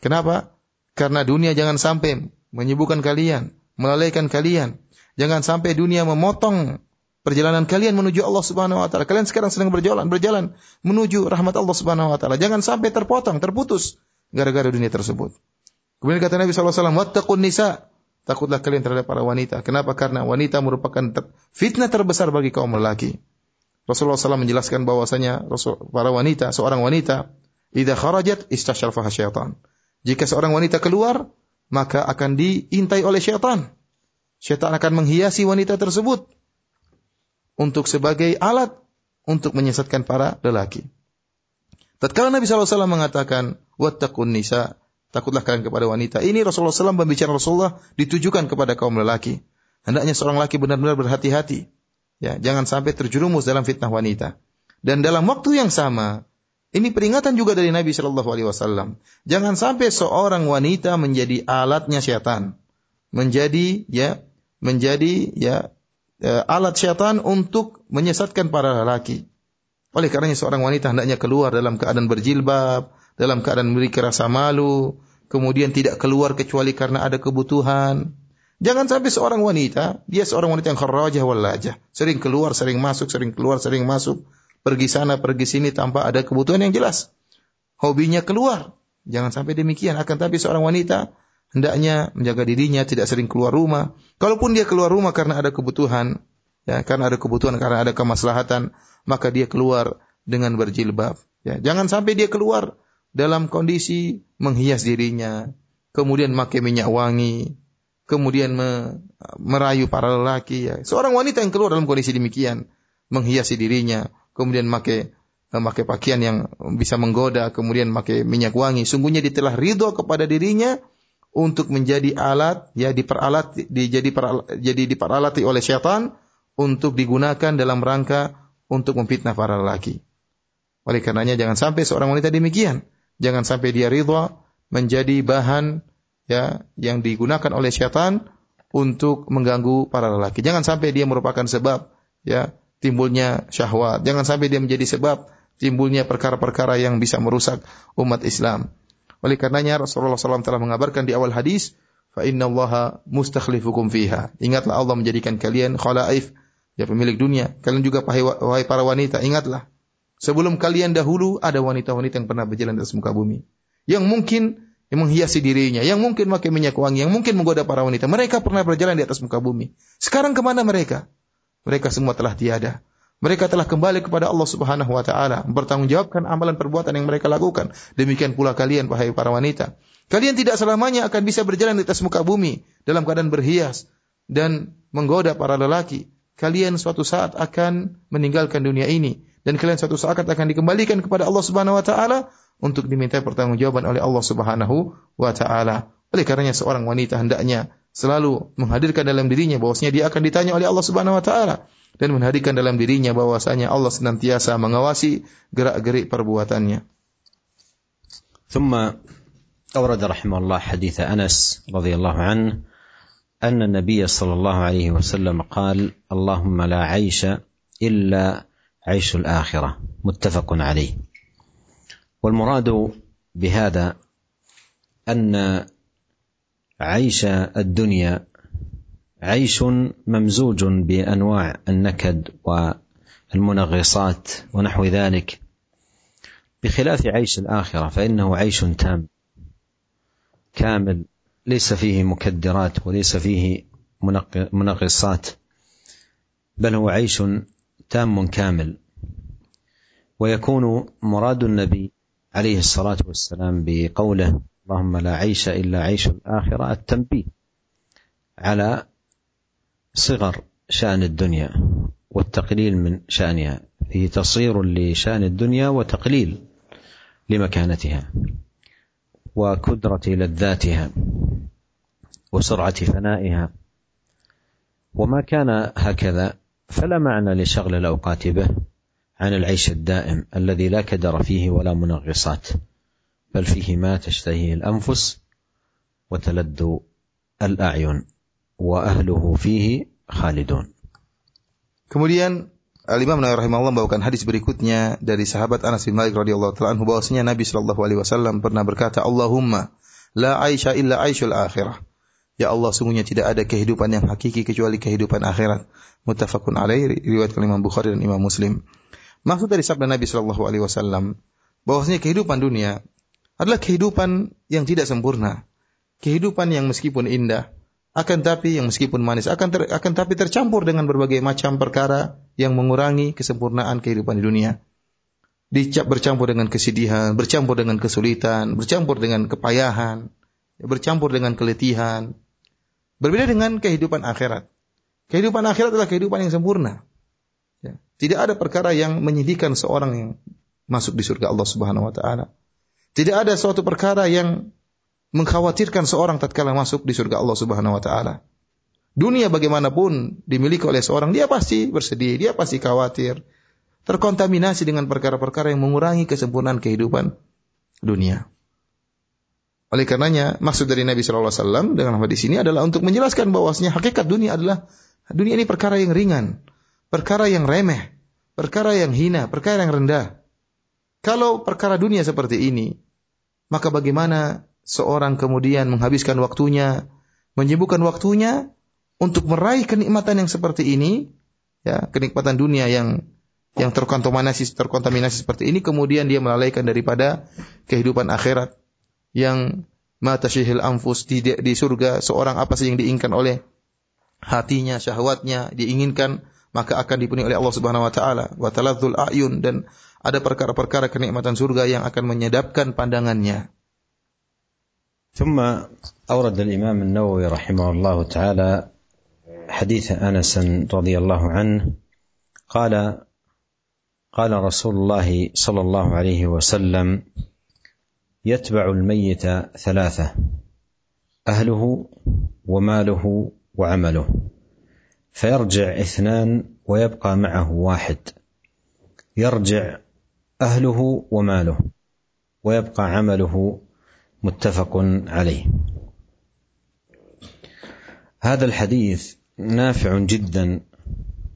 Kenapa? Karena dunia jangan sampai menyibukkan kalian, melalaikan kalian. Jangan sampai dunia memotong perjalanan kalian menuju Allah Subhanahu wa taala. Kalian sekarang sedang berjalan, berjalan menuju rahmat Allah Subhanahu wa taala. Jangan sampai terpotong, terputus gara-gara dunia tersebut. Kemudian kata Nabi sallallahu alaihi wasallam, "Wattaqun nisa." Takutlah kalian terhadap para wanita. Kenapa? Karena wanita merupakan fitnah terbesar bagi kaum lelaki. Rasulullah SAW menjelaskan bahwasanya para wanita, seorang wanita, idza kharajat istasyarfaha syaitan. Jika seorang wanita keluar, maka akan diintai oleh syaitan. Syaitan akan menghiasi wanita tersebut untuk sebagai alat untuk menyesatkan para lelaki. Tatkala Nabi SAW mengatakan, "Wattaqun nisa," Takutlah kalian kepada wanita. Ini Rasulullah SAW pembicaraan Rasulullah ditujukan kepada kaum lelaki. Hendaknya seorang laki benar-benar berhati-hati. Ya, jangan sampai terjerumus dalam fitnah wanita. Dan dalam waktu yang sama, ini peringatan juga dari Nabi Shallallahu Alaihi Wasallam. Jangan sampai seorang wanita menjadi alatnya syaitan, menjadi ya, menjadi ya alat syaitan untuk menyesatkan para lelaki. Oleh karenanya seorang wanita hendaknya keluar dalam keadaan berjilbab, dalam keadaan memiliki rasa malu, kemudian tidak keluar kecuali karena ada kebutuhan. Jangan sampai seorang wanita, dia seorang wanita yang kharrajah walajah, sering keluar, sering masuk, sering keluar, sering masuk, pergi sana, pergi sini tanpa ada kebutuhan yang jelas. Hobinya keluar. Jangan sampai demikian. Akan tapi seorang wanita hendaknya menjaga dirinya, tidak sering keluar rumah. Kalaupun dia keluar rumah karena ada kebutuhan, ya, karena ada kebutuhan, karena ada kemaslahatan, maka dia keluar dengan berjilbab. Ya, jangan sampai dia keluar dalam kondisi menghias dirinya, kemudian pakai minyak wangi, kemudian me, merayu para lelaki ya. Seorang wanita yang keluar dalam kondisi demikian, menghiasi dirinya, kemudian pakai memakai pakaian yang bisa menggoda, kemudian memakai minyak wangi, sungguhnya dia telah ridho kepada dirinya untuk menjadi alat ya diperalat dijadi jadi diperalati oleh syaitan untuk digunakan dalam rangka untuk memfitnah para lelaki. Oleh karenanya jangan sampai seorang wanita demikian. Jangan sampai dia ridha menjadi bahan ya yang digunakan oleh syaitan untuk mengganggu para lelaki. Jangan sampai dia merupakan sebab ya timbulnya syahwat. Jangan sampai dia menjadi sebab timbulnya perkara-perkara yang bisa merusak umat Islam. Oleh karenanya Rasulullah SAW telah mengabarkan di awal hadis, fa inna Allah mustakhlifukum fiha. Ingatlah Allah menjadikan kalian khalaif, ya pemilik dunia. Kalian juga wahai para wanita, ingatlah. Sebelum kalian dahulu ada wanita-wanita yang pernah berjalan di atas muka bumi. Yang mungkin yang menghiasi dirinya, yang mungkin pakai minyak wangi, yang mungkin menggoda para wanita. Mereka pernah berjalan di atas muka bumi. Sekarang ke mana mereka? Mereka semua telah tiada. Mereka telah kembali kepada Allah Subhanahu wa taala, bertanggungjawabkan amalan perbuatan yang mereka lakukan. Demikian pula kalian wahai para wanita. Kalian tidak selamanya akan bisa berjalan di atas muka bumi dalam keadaan berhias dan menggoda para lelaki. Kalian suatu saat akan meninggalkan dunia ini dan kalian suatu saat akan dikembalikan kepada Allah Subhanahu wa taala untuk diminta pertanggungjawaban oleh Allah Subhanahu wa taala. Oleh karenanya seorang wanita hendaknya selalu menghadirkan dalam dirinya bahwasanya dia akan ditanya oleh Allah Subhanahu wa taala dan menghadirkan dalam dirinya bahwasanya Allah senantiasa mengawasi gerak-gerik perbuatannya. ثم أورد رحمه الله حديث أنس رضي الله عنه أن النبي صلى الله عليه وسلم قال اللهم لا عيش إلا عيش الآخرة متفق عليه والمراد بهذا أن عيش الدنيا عيش ممزوج بأنواع النكد والمنغصات ونحو ذلك. بخلاف عيش الآخرة فإنه عيش تام كامل ليس فيه مكدرات وليس فيه منغصات بل هو عيش تام كامل. ويكون مراد النبي عليه الصلاة والسلام بقوله اللهم لا عيش إلا عيش الآخرة التنبيه على صغر شأن الدنيا والتقليل من شأنها. فيه تصير لشأن الدنيا وتقليل لمكانتها وكدرة لذاتها وسرعة فنائها. وما كان هكذا فلا معنى لشغل الأوقات به عن العيش الدائم الذي لا كدر فيه ولا منغصات بل فيه ما تشتهيه الأنفس وتلذ الأعين. Wa ahluhu fihi khalidun. Kemudian Al-Imam Nawawi rahimahullah membawakan hadis berikutnya dari sahabat Anas bin Malik radhiyallahu taala anhu bahwasanya Nabi sallallahu alaihi wasallam pernah berkata, "Allahumma la aisha illa aishul akhirah." Ya Allah, sungguhnya tidak ada kehidupan yang hakiki kecuali kehidupan akhirat. Muttafaqun alaih riwayat Imam Bukhari dan Imam Muslim. Maksud dari sabda Nabi sallallahu alaihi wasallam bahwasanya kehidupan dunia adalah kehidupan yang tidak sempurna. Kehidupan yang meskipun indah, akan tapi yang meskipun manis akan ter, akan tapi tercampur dengan berbagai macam perkara yang mengurangi kesempurnaan kehidupan di dunia. Dicap bercampur dengan kesedihan, bercampur dengan kesulitan, bercampur dengan kepayahan, bercampur dengan keletihan. Berbeda dengan kehidupan akhirat. Kehidupan akhirat adalah kehidupan yang sempurna. Ya. Tidak ada perkara yang menyedihkan seorang yang masuk di surga Allah Subhanahu wa taala. Tidak ada suatu perkara yang mengkhawatirkan seorang tatkala masuk di surga Allah Subhanahu wa taala. Dunia bagaimanapun dimiliki oleh seorang, dia pasti bersedih, dia pasti khawatir, terkontaminasi dengan perkara-perkara yang mengurangi kesempurnaan kehidupan dunia. Oleh karenanya, maksud dari Nabi Shallallahu Alaihi Wasallam dengan hadis ini adalah untuk menjelaskan bahwasanya hakikat dunia adalah dunia ini perkara yang ringan, perkara yang remeh, perkara yang hina, perkara yang rendah. Kalau perkara dunia seperti ini, maka bagaimana seorang kemudian menghabiskan waktunya, menyibukkan waktunya untuk meraih kenikmatan yang seperti ini, ya, kenikmatan dunia yang yang terkontaminasi terkontaminasi seperti ini kemudian dia melalaikan daripada kehidupan akhirat yang mata syihil anfus di, di surga seorang apa sih yang diinginkan oleh hatinya syahwatnya diinginkan maka akan dipenuhi oleh Allah Subhanahu wa taala. Wa taladzul ayun dan ada perkara-perkara kenikmatan surga yang akan menyedapkan pandangannya ثم أورد الإمام النووي رحمه الله تعالى حديث أنس رضي الله عنه قال قال رسول الله صلى الله عليه وسلم يتبع الميت ثلاثة أهله وماله وعمله فيرجع اثنان ويبقى معه واحد يرجع أهله وماله ويبقى عمله متفق عليه. هذا الحديث نافع جدا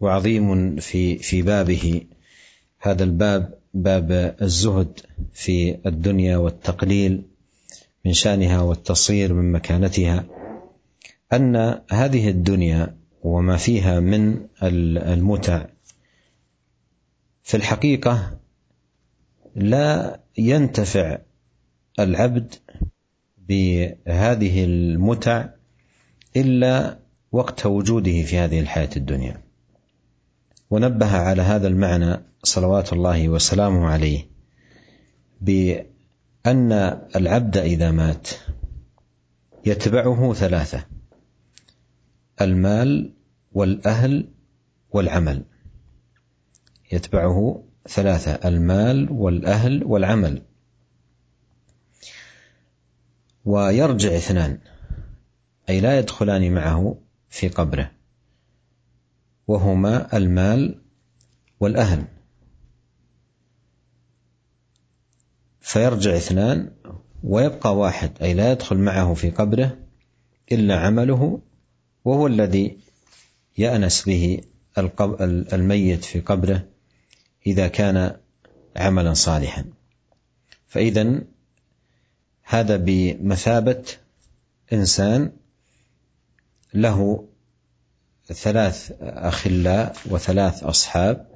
وعظيم في في بابه. هذا الباب باب الزهد في الدنيا والتقليل من شأنها والتصير من مكانتها. أن هذه الدنيا وما فيها من المتع في الحقيقة لا ينتفع العبد بهذه المتع إلا وقت وجوده في هذه الحياة الدنيا. ونبه على هذا المعنى صلوات الله وسلامه عليه بأن العبد إذا مات يتبعه ثلاثة المال والأهل والعمل. يتبعه ثلاثة المال والأهل والعمل. ويرجع اثنان أي لا يدخلان معه في قبره وهما المال والأهل. فيرجع اثنان ويبقى واحد أي لا يدخل معه في قبره إلا عمله وهو الذي يأنس به الميت في قبره إذا كان عملا صالحا. فاذا هذا بمثابة إنسان له ثلاث أخلاء وثلاث أصحاب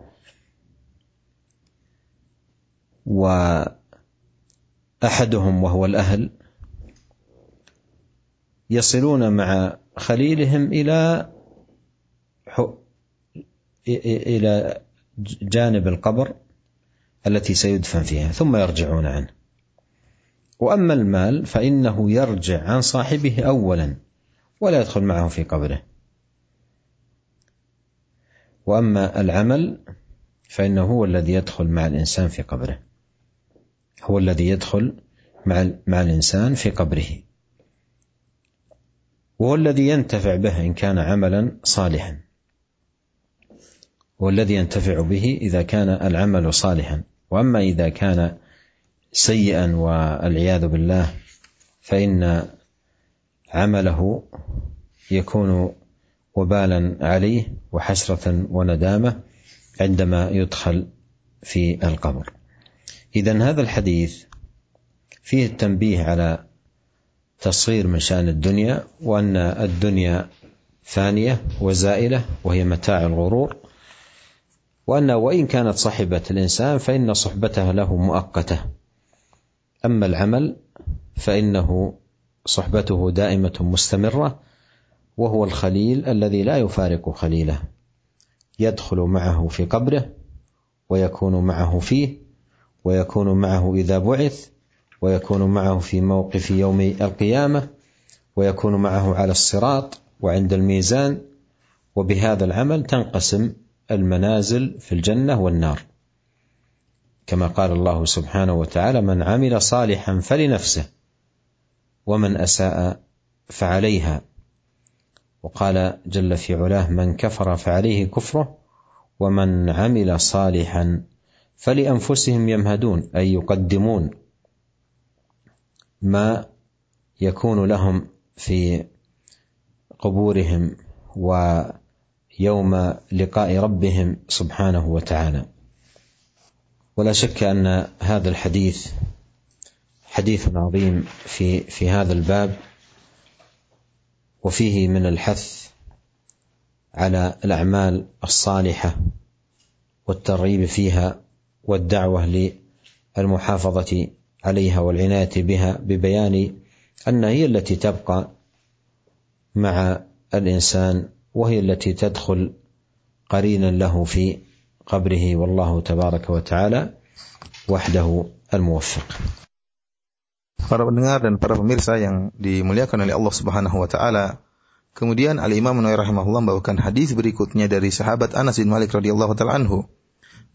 وأحدهم وهو الأهل يصلون مع خليلهم إلى إلى جانب القبر التي سيدفن فيها ثم يرجعون عنه. وأما المال فإنه يرجع عن صاحبه اولا ولا يدخل معه في قبره. وأما العمل فإنه هو الذي يدخل مع الإنسان في قبره. هو الذي يدخل مع مع الإنسان في قبره. وهو الذي ينتفع به إن كان عملا صالحا. هو الذي ينتفع به إذا كان العمل صالحا. وأما إذا كان سيئا والعياذ بالله فإن عمله يكون وبالا عليه وحسرة وندامة عندما يدخل في القبر. اذا هذا الحديث فيه التنبيه على تصغير من شان الدنيا وأن الدنيا فانية وزائلة وهي متاع الغرور وأن وإن كانت صحبة الإنسان فإن صحبتها له مؤقتة. أما العمل فإنه صحبته دائمة مستمرة وهو الخليل الذي لا يفارق خليله. يدخل معه في قبره ويكون معه فيه ويكون معه إذا بعث ويكون معه في موقف يوم القيامة ويكون معه على الصراط وعند الميزان. وبهذا العمل تنقسم المنازل في الجنة والنار. كما قال الله سبحانه وتعالى من عمل صالحا فلنفسه ومن أساء فعليها. وقال جل في علاه من كفر فعليه كفره ومن عمل صالحا فلأنفسهم يمهدون أي يقدمون ما يكون لهم في قبورهم ويوم لقاء ربهم سبحانه وتعالى. ولا شك أن هذا الحديث حديث عظيم في في هذا الباب وفيه من الحث على الأعمال الصالحة والترغيب فيها والدعوة للمحافظة عليها والعناية بها ببيان أن هي التي تبقى مع الإنسان وهي التي تدخل قرينا له في قبره والله تبارك وتعالى وحده الموفق Para pendengar dan para pemirsa yang dimuliakan oleh Allah Subhanahu wa taala. Kemudian Al Imam Nawawi rahimahullah membawakan hadis berikutnya dari sahabat Anas bin Malik radhiyallahu taala anhu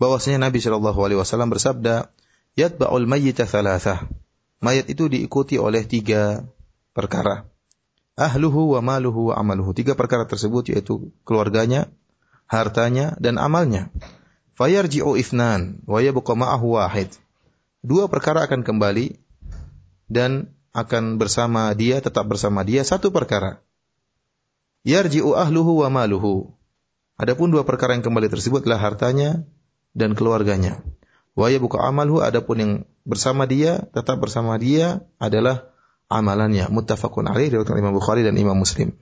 bahwasanya Nabi Shallallahu alaihi wasallam bersabda, "Yatba'ul mayyita thalathah." Mayat itu diikuti oleh tiga perkara. Ahluhu wa maluhu wa amaluhu. Tiga perkara tersebut yaitu keluarganya, hartanya dan amalnya. Fayarji'u ifnan wa yabqa ma'ahu wahid. Dua perkara akan kembali dan akan bersama dia, tetap bersama dia satu perkara. Yarji'u ahluhu wa maluhu. Adapun dua perkara yang kembali tersebut adalah hartanya dan keluarganya. Wa yabqa amaluhu adapun yang bersama dia, tetap bersama dia adalah amalannya. Muttafaqun alaih diriwayatkan Imam Bukhari dan Imam Muslim.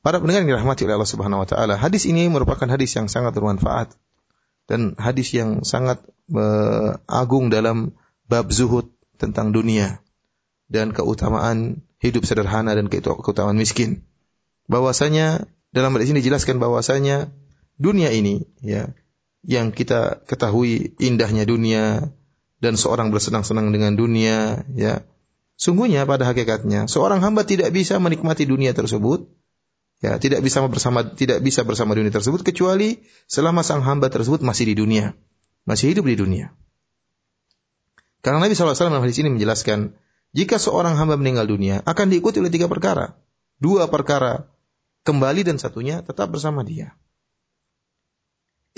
Para pendengar yang dirahmati oleh Allah Subhanahu wa taala, hadis ini merupakan hadis yang sangat bermanfaat dan hadis yang sangat uh, agung dalam bab zuhud tentang dunia dan keutamaan hidup sederhana dan keutamaan miskin. Bahwasanya dalam hadis ini dijelaskan bahwasanya dunia ini ya yang kita ketahui indahnya dunia dan seorang bersenang-senang dengan dunia ya sungguhnya pada hakikatnya seorang hamba tidak bisa menikmati dunia tersebut ya tidak bisa bersama tidak bisa bersama dunia tersebut kecuali selama sang hamba tersebut masih di dunia masih hidup di dunia karena Nabi SAW dalam hadis ini menjelaskan jika seorang hamba meninggal dunia, akan diikuti oleh tiga perkara. Dua perkara kembali dan satunya tetap bersama dia.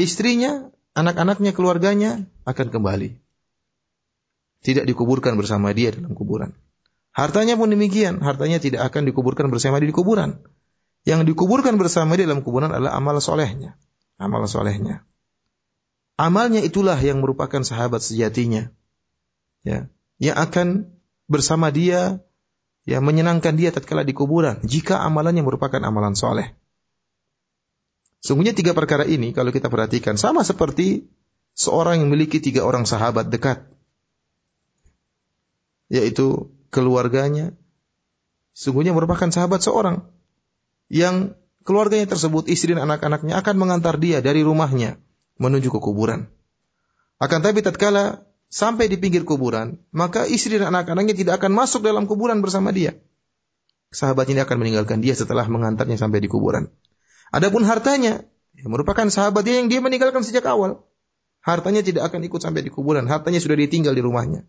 Istrinya, anak-anaknya, keluarganya akan kembali. Tidak dikuburkan bersama dia dalam kuburan. Hartanya pun demikian, hartanya tidak akan dikuburkan bersama di kuburan. Yang dikuburkan bersama dia dalam kuburan adalah amal solehnya. Amal solehnya. Amalnya itulah yang merupakan sahabat sejatinya. Ya, yang akan bersama dia, ya menyenangkan dia tatkala di kuburan jika amalannya merupakan amalan soleh. Sungguhnya tiga perkara ini kalau kita perhatikan sama seperti seorang yang memiliki tiga orang sahabat dekat, yaitu keluarganya, sungguhnya merupakan sahabat seorang yang keluarganya tersebut, istri dan anak-anaknya akan mengantar dia dari rumahnya menuju ke kuburan. Akan tapi tatkala sampai di pinggir kuburan, maka istri dan anak-anaknya tidak akan masuk dalam kuburan bersama dia. Sahabat ini akan meninggalkan dia setelah mengantarnya sampai di kuburan. Adapun hartanya, merupakan sahabat dia yang dia meninggalkan sejak awal. Hartanya tidak akan ikut sampai di kuburan, hartanya sudah ditinggal di rumahnya.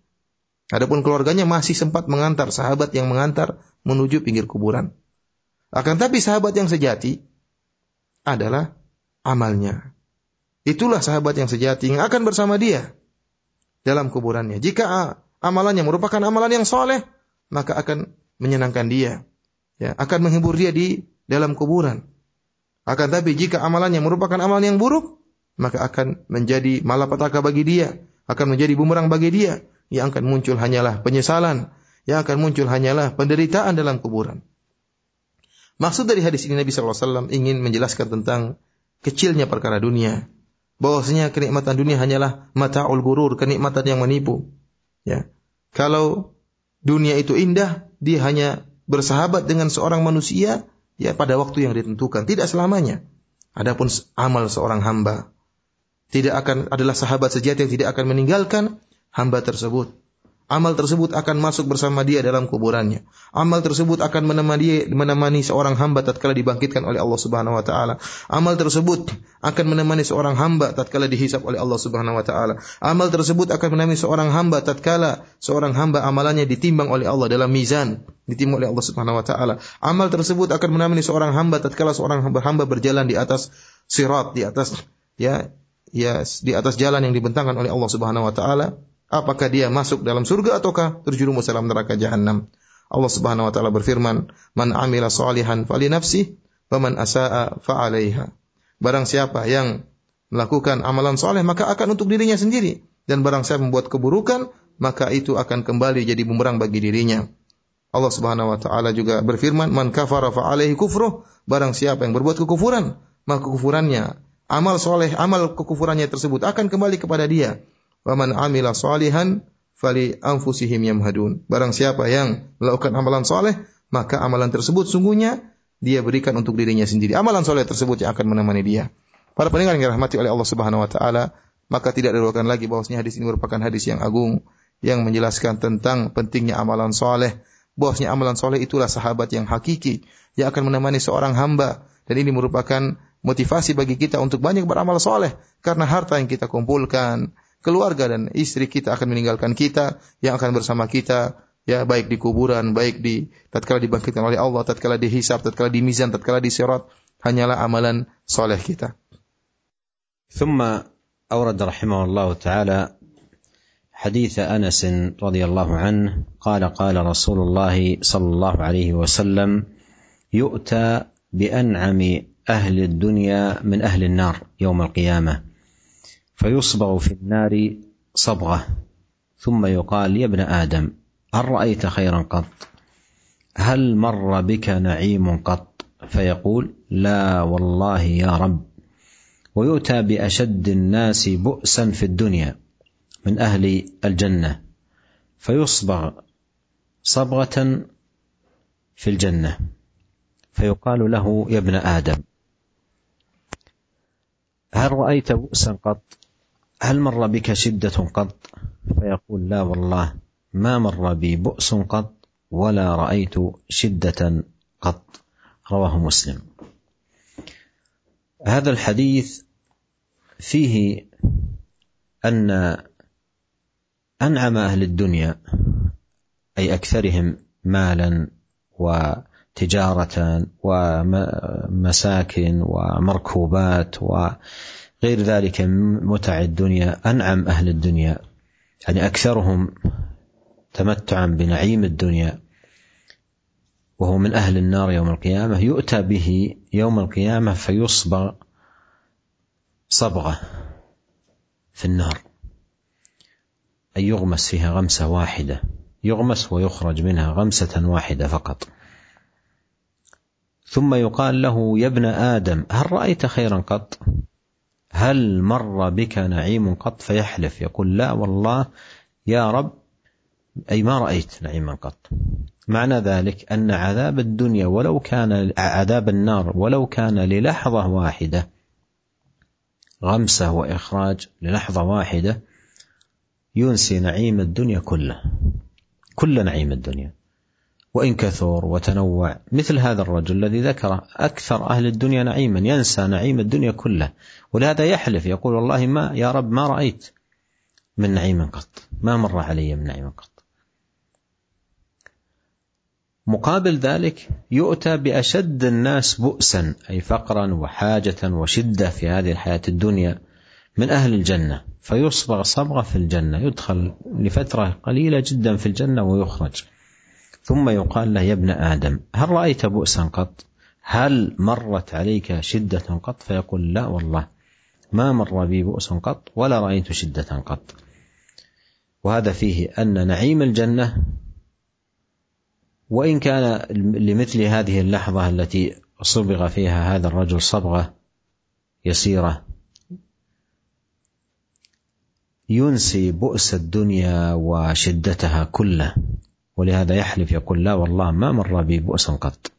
Adapun keluarganya masih sempat mengantar sahabat yang mengantar menuju pinggir kuburan. Akan tapi sahabat yang sejati adalah amalnya. Itulah sahabat yang sejati yang akan bersama dia dalam kuburannya. Jika amalannya merupakan amalan yang soleh, maka akan menyenangkan dia. Ya, akan menghibur dia di dalam kuburan. Akan tapi jika amalannya merupakan amalan yang buruk, maka akan menjadi malapetaka bagi dia, akan menjadi bumerang bagi dia. Yang akan muncul hanyalah penyesalan, yang akan muncul hanyalah penderitaan dalam kuburan. Maksud dari hadis ini Nabi SAW ingin menjelaskan tentang kecilnya perkara dunia, bahwasanya kenikmatan dunia hanyalah mataul gurur, kenikmatan yang menipu. Ya. Kalau dunia itu indah, dia hanya bersahabat dengan seorang manusia ya pada waktu yang ditentukan, tidak selamanya. Adapun amal seorang hamba tidak akan adalah sahabat sejati yang tidak akan meninggalkan hamba tersebut. Amal tersebut akan masuk bersama dia dalam kuburannya. Amal tersebut akan menemani menemani seorang hamba tatkala dibangkitkan oleh Allah Subhanahu wa taala. Amal tersebut akan menemani seorang hamba tatkala dihisap oleh Allah Subhanahu wa taala. Amal tersebut akan menemani seorang hamba tatkala seorang hamba amalannya ditimbang oleh Allah dalam mizan, ditimbang oleh Allah Subhanahu wa taala. Amal tersebut akan menemani seorang hamba tatkala seorang hamba, hamba berjalan di atas sirat, di atas ya ya di atas jalan yang dibentangkan oleh Allah Subhanahu wa taala apakah dia masuk dalam surga ataukah terjerumus dalam neraka jahanam. Allah Subhanahu wa taala berfirman, "Man amila salihan fali nafsi, wa man asaa fa 'alaiha." Barang siapa yang melakukan amalan soleh maka akan untuk dirinya sendiri dan barang siapa membuat keburukan maka itu akan kembali jadi bumerang bagi dirinya. Allah Subhanahu wa taala juga berfirman, "Man kafara fa alaihi kufruh." Barang siapa yang berbuat kekufuran, maka kekufurannya, amal soleh, amal kekufurannya tersebut akan kembali kepada dia. Wa man amila salihan fali anfusihim yamhadun. Barang siapa yang melakukan amalan soleh, maka amalan tersebut sungguhnya dia berikan untuk dirinya sendiri. Amalan soleh tersebut yang akan menemani dia. Para pendengar yang dirahmati oleh Allah Subhanahu wa taala, maka tidak diragukan lagi bahwasanya hadis ini merupakan hadis yang agung yang menjelaskan tentang pentingnya amalan soleh. Bosnya amalan soleh itulah sahabat yang hakiki yang akan menemani seorang hamba dan ini merupakan motivasi bagi kita untuk banyak beramal soleh karena harta yang kita kumpulkan, keluarga dan istri kita akan meninggalkan kita yang akan bersama kita ya baik di kuburan, baik di tatkala dibangkitkan oleh Allah, tatkala dihisab, tatkala di mizan, tatkala di sirat, hanyalah amalan soleh kita. ثم أورد رحمه الله تعالى حديث أنس رضي الله عنه قال قال رسول الله صلى الله عليه وسلم يؤتى بأنعم أهل الدنيا من أهل النار يوم القيامة فيصبغ في النار صبغة ثم يقال يا ابن آدم هل رأيت خيرا قط؟ هل مر بك نعيم قط؟ فيقول لا والله يا رب. ويؤتى بأشد الناس بؤسا في الدنيا من أهل الجنة فيصبغ صبغة في الجنة فيقال له يا ابن آدم هل رأيت بؤسا قط؟ هل مر بك شدة قط؟ فيقول لا والله ما مر بي بؤس قط ولا رأيت شدة قط. رواه مسلم. هذا الحديث فيه أن أنعم أهل الدنيا أي أكثرهم مالا وتجارة ومساكن ومركوبات وغير ذلك من متع الدنيا أنعم أهل الدنيا. يعني أكثرهم تمتعا بنعيم الدنيا. وهو من أهل النار يوم القيامة. يؤتى به يوم القيامة فيصبغ صبغة في النار. أي يغمس فيها غمسة واحدة. يغمس ويخرج منها غمسة واحدة فقط. ثم يقال له يا ابن آدم هل رأيت خيرا قط؟ هل مر بك نعيم قط فيحلف؟ يقول لا والله يا رب. أي ما رأيت نعيما قط. معنى ذلك أن عذاب الدنيا ولو كان عذاب النار ولو كان للحظة واحدة غمسة وإخراج للحظة واحدة ينسي نعيم الدنيا كله. كل نعيم الدنيا. وإن كثر وتنوع. مثل هذا الرجل الذي ذكر أكثر أهل الدنيا نعيما ينسى نعيم الدنيا كله. ولهذا يحلف يقول والله ما يا رب ما رأيت من نعيم قط. ما مر علي من نعيم قط. مقابل ذلك يؤتى بأشد الناس بؤسا أي فقرا وحاجة وشدة في هذه الحياة الدنيا من أهل الجنة. فيصبغ صبغة في الجنة يدخل لفترة قليلة جدا في الجنة ويخرج. ثم يقال له يا ابن آدم هل رأيت بؤسا قط؟ هل مرت عليك شدة قط؟ فيقول لا والله ما مر بي بؤس قط ولا رأيت شدة قط. وهذا فيه أن نعيم الجنة وإن كان لمثل هذه اللحظة التي صبغ فيها هذا الرجل صبغة يسيرة ينسي بؤس الدنيا وشدتها كله ولهذا يحلف يقول لا والله ما مر بي بؤس قط.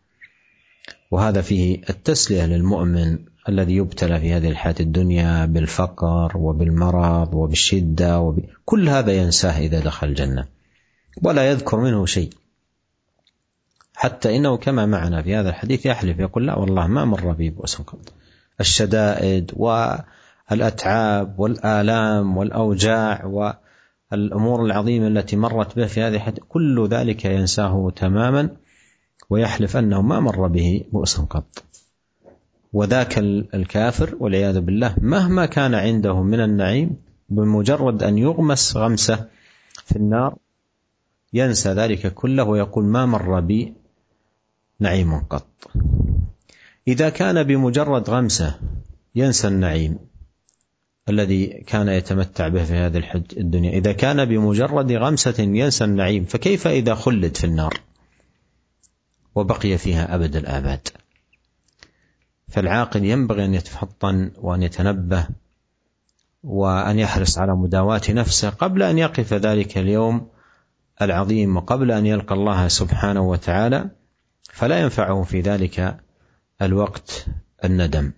وهذا فيه التسلية للمؤمن الذي يبتلى في هذه الحياة الدنيا بالفقر وبالمرض وبالشدة وب... كل هذا ينساه إذا دخل الجنة. ولا يذكر منه شيء. حتى إنه كما معنا في هذا الحديث يحلف يقول لا والله ما مر بي بؤس قط. الشدائد والأتعاب والآلام والأوجاع والامور العظيمة التي مرت به في هذه الحديث كل ذلك ينساه تماما ويحلف أنه ما مر به بؤس قط. وذاك الكافر والعياذ بالله مهما كان عنده من النعيم بمجرد أن يغمس غمسة في النار ينسى ذلك كله ويقول ما مر بي نعيم قط إذا كان بمجرد غمسة ينسى النعيم الذي كان يتمتع به في هذه الحج الدنيا. إذا كان بمجرد غمسة ينسى النعيم فكيف إذا خلد في النار وبقي فيها أبد الآباد؟ فالعاقل ينبغي أن يتفطن وأن يتنبه وأن يحرص على مداواة نفسه قبل أن يقف ذلك اليوم العظيم وقبل أن يلقى الله سبحانه وتعالى فلا ينفعه في ذلك الوقت الندم.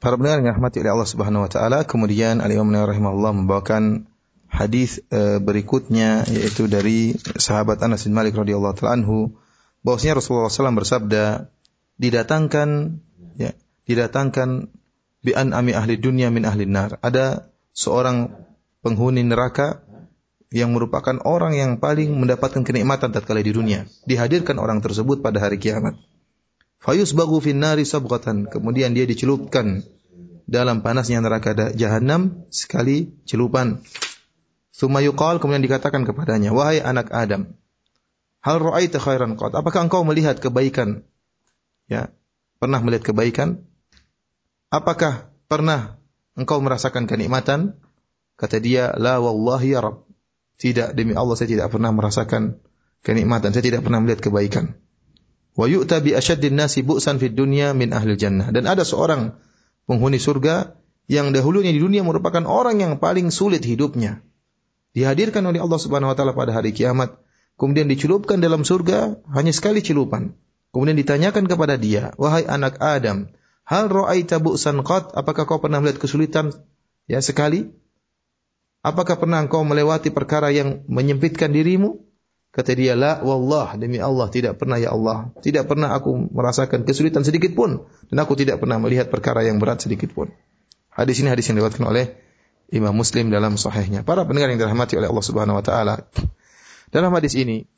Para pendengar yang dirahmati oleh Allah Subhanahu wa taala, kemudian Al Imam rahimahullah membawakan hadis uh, berikutnya yaitu dari sahabat Anas bin Malik radhiyallahu taala anhu bahwasanya Rasulullah SAW bersabda didatangkan ya didatangkan bi an ami ahli dunia min ahli nar ada seorang penghuni neraka yang merupakan orang yang paling mendapatkan kenikmatan tatkala di dunia. Dihadirkan orang tersebut pada hari kiamat. Fayus bagu finnari sabghatan. Kemudian dia dicelupkan dalam panasnya neraka jahanam sekali celupan. Yuqal kemudian dikatakan kepadanya, wahai anak Adam, hal ra'aita khairan qad? Apakah engkau melihat kebaikan? Ya, pernah melihat kebaikan? Apakah pernah engkau merasakan kenikmatan? Kata dia, la wallahi ya Rabb. Tidak, demi Allah saya tidak pernah merasakan kenikmatan, saya tidak pernah melihat kebaikan. Wa yu'ta bi asyaddin nasi bu'san fid dunya min ahli jannah. Dan ada seorang penghuni surga yang dahulunya di dunia merupakan orang yang paling sulit hidupnya. Dihadirkan oleh Allah Subhanahu wa taala pada hari kiamat, kemudian dicelupkan dalam surga hanya sekali celupan. Kemudian ditanyakan kepada dia, "Wahai anak Adam, hal ra'aita bu'san qat? Apakah kau pernah melihat kesulitan ya sekali?" Apakah pernah engkau melewati perkara yang menyempitkan dirimu? Kata dia, la wallah, demi Allah tidak pernah ya Allah. Tidak pernah aku merasakan kesulitan sedikit pun. Dan aku tidak pernah melihat perkara yang berat sedikit pun. Hadis ini hadis yang dilewatkan oleh Imam Muslim dalam sahihnya. Para pendengar yang dirahmati oleh Allah Subhanahu wa taala. Dalam hadis ini